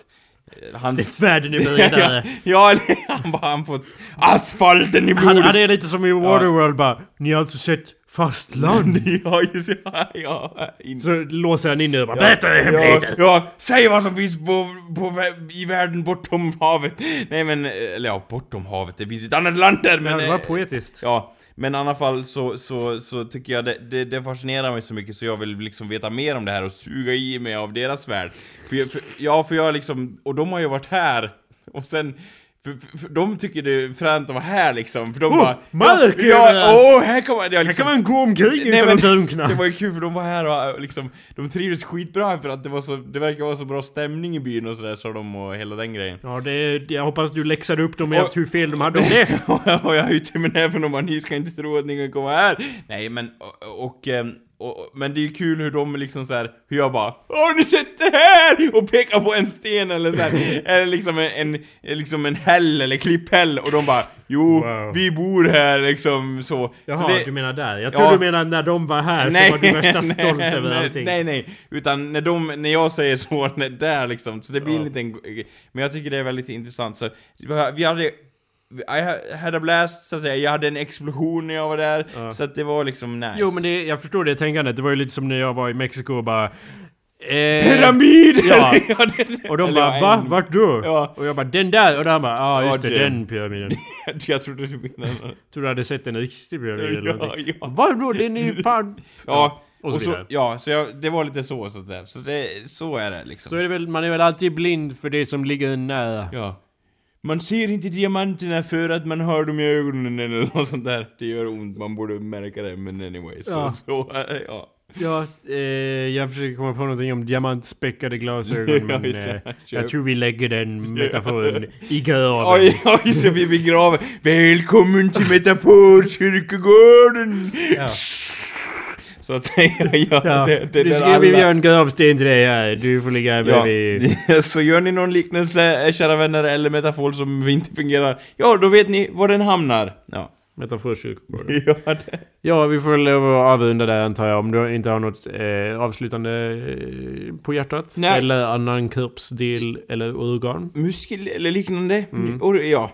hans... Världen är bredare. ja, han bara han fått asfalten i Han, blodet. han är lite som i Waterworld bara. Ni har alltså sett fastland? ja, just ja, ja. In... Så låser han in och bara ja, hemligheten! ja, säg vad som finns på, på, i världen bortom havet. Nej men, eller ja, bortom havet, det finns ett annat land där men... Ja, det var eh, poetiskt. Ja, men i alla fall så, så, så tycker jag det, det, det fascinerar mig så mycket så jag vill liksom veta mer om det här och suga i mig av deras värld. För, jag- för, ja, för jag liksom, och de har ju varit här, och sen för, för, för de tycker det är fränt att vara här liksom, för de bara... mark ja, åh, här kommer jag! Här Liksom, kan man gå omkring utan att drunkna. det var ju kul för de var här och liksom, de trivdes skitbra för att det var så, det verkar vara så bra stämning i byn och sådär, sa de och hela den grejen. Ja, det, jag hoppas du läxade upp dem med Och- att hur fel de hade om det. och jag höjde med näven och bara ni ska inte tro att ni kan komma här. Nej men, och, och, ehm, och, och men det är ju kul hur de liksom så här, hur jag bara Har ni sett det här? Och pekar på en sten eller så här, eller liksom en, en, liksom en häll eller klipphäll och de bara Jo, Wow. vi bor här liksom så. Jaha, så det, du menar där. Jag tror Ja. du menar när de var här så var du värsta stolt över nej, allting. Nej, nej. Utan när, de, när jag säger så, när, där liksom. Så det blir Ja. en liten... Men jag tycker det är väldigt intressant. Så vi hade... I had a blast, så att säga. Jag hade en explosion när jag var där. Ja. Så att det var liksom nice. Jo men det, jag förstår det tänkandet. Det var ju lite som när jag var i Mexiko och bara... Eh, Pyramid! Ja. och de bara va? en- Vart då? Ja. Och jag bara den där! Och de bara ja Ja, just det, den. den pyramiden. jag trodde du menade... Tror du hade sett en riktig pyramid eller Ja, någonting? ja. Vadå? Den är ju fan... Ja, och och så så, vidare. ja, så jag, det var lite så, så att säga. Så, det, så är det liksom. Så är det väl, man är väl alltid blind för det som ligger nära. Ja. Man ser inte diamanterna för att man har dem i ögonen eller något sånt där. Det gör ont, man borde märka det, men anyway. Så, Ja. så, äh, ja. Ja, eh, jag försöker komma på någonting om diamantspäckade glasögon men eh, jag tror vi lägger den metaforen i graven. Oj, oj, så vi begraver. Välkommen till Metaforkyrkogården! Ja. Så att säga, ja. Ja, det, det nu vi alla- en gravsten till dig här. Du får ligga Ja, bredvid. så gör ni någon liknelse, eh, kära vänner, eller metafor som inte fungerar, ja då vet ni var den hamnar. Ja. Metaforkyrkogården. Ja, det. Ja, vi får lov att avrunda där antar jag. Om du inte har något eh, avslutande eh, på hjärtat. Nej. Eller annan kroppsdel eller organ. Muskel eller liknande. Och, ja.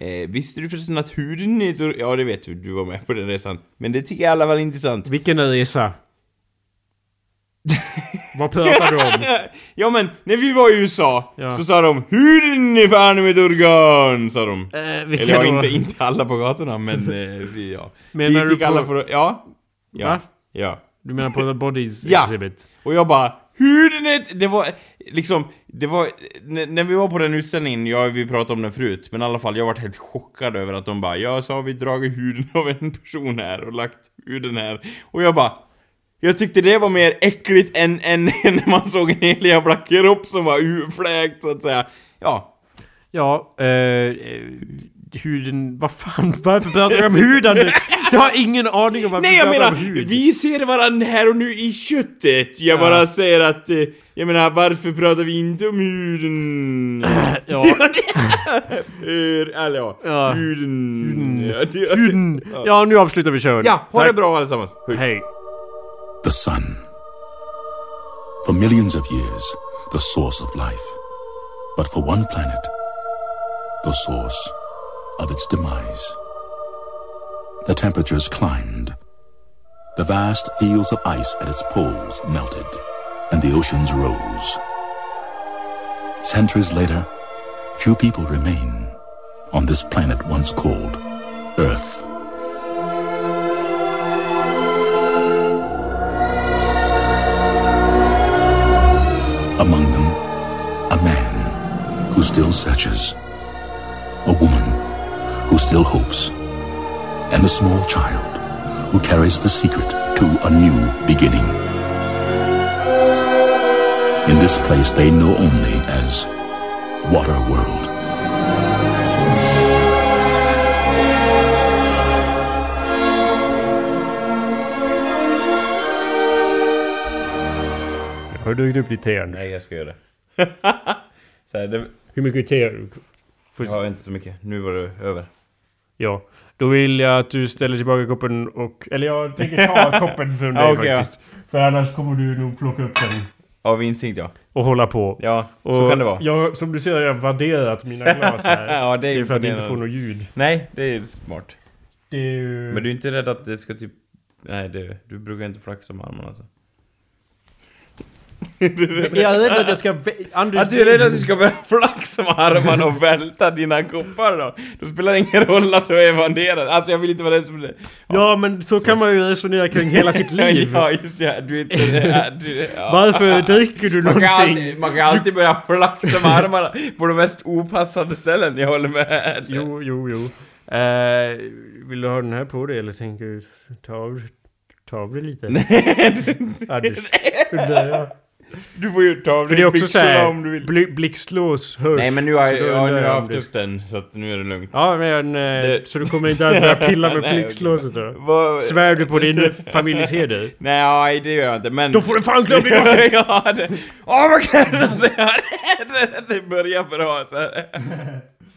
Eh, visste du förresten att huden är Ja, det vet du. Du var med på den resan. Men det tycker jag i alla fall är intressant. Vilken resa? Vad pratar du om? ja, men när vi var i USA Ja. så sa de Huden är fan med ett organ, sa de. Eh, Eller ja, inte, inte alla på gatorna, men eh, vi, ja. Menar vi du fick på- alla på... Ja. Ja. Va? Ja. Du menar på The Bodies Ja. Exhibit? Och jag bara Huden är ett... Det var liksom... Det var... När, vi var på den utställningen, ja vi pratade om den förut, men i alla fall jag varit helt chockad över att de bara Ja, så har vi dragit huden av en person här och lagt huden här. Och jag bara jag tyckte det var mer äckligt än, än när man såg en hel jävla kropp som var urfläkt så att säga. Ja. Ja, eh, huden... Vad fan? Varför pratar du om huden nu? Jag har ingen aning om varför Nej vi jag pratar menar, om hud. vi ser varandra här och nu i köttet. Jag Ja. bara säger att, eh, jag menar varför pratar vi inte om huden? Ja, För, eller ja, Ja. huden. Ja, det- huden. Ja, nu avslutar vi showen. Ja, ha Tack. det bra allesammans. Hej. the sun. For millions of years, the source of life. But for one planet, the source of its demise. The temperatures climbed. The vast fields of ice at its poles melted, and the oceans rose. Centuries later, few people remain on this planet once called Earth. Among them, a man who still searches, a woman who still hopes, and a small child who carries the secret to a new beginning. In this place they know only as Water World. Har du druckit upp ditt te än? Nej, jag ska göra det. Så här, det Hur mycket te har du? Får- jag har inte så mycket. Nu var det över. Ja. Då vill jag att du ställer tillbaka koppen och... Eller jag tänker ta koppen från dig Ja, okej, ja. faktiskt. För annars kommer du nog plocka upp den. Av instinkt ja. och hålla på. Ja, Och så kan det vara. Jag, som du ser har jag värderat mina glas här. Ja, det är det är för att inte imponerande. få något ljud. Nej, det är smart. Det är ju... Men du är inte rädd att det ska typ... Nej, det, du brukar inte flaxa med armarna alltså. Jag är rädd att jag ska... Anders... Att du är rädd att du ska börja flaxa med armarna och välta dina koppar då? Då spelar det ingen roll att du är evanderad. Alltså jag vill inte vara den som... Ja, men så kan man ju resonera kring hela sitt liv. ja, just det. Du inte... Du, ja. Varför dricker du Man kan, någonting? alltid, man kan alltid börja flaxa med armarna på de mest opassande ställen, jag håller med. Jo, jo, jo. Eh, vill du ha den här på dig eller tänker du ta av, ta av det lite? Anders, undrar jag. Du får ju ta av För det är också byxorna om du vill. bly, blixtlås hörs. Nej men nu har jag, då ja, nu har jag haft upp den, så att nu är det lugnt. Ja, men eh, Det- så du kommer inte att börja pilla med blixtlåset då? Vad- Svär du på din familjs heder? Nej, det gör jag inte, men... Då får du fan glömma det! ja, det... Åh vad kan jag säga? Det börjar bra så här.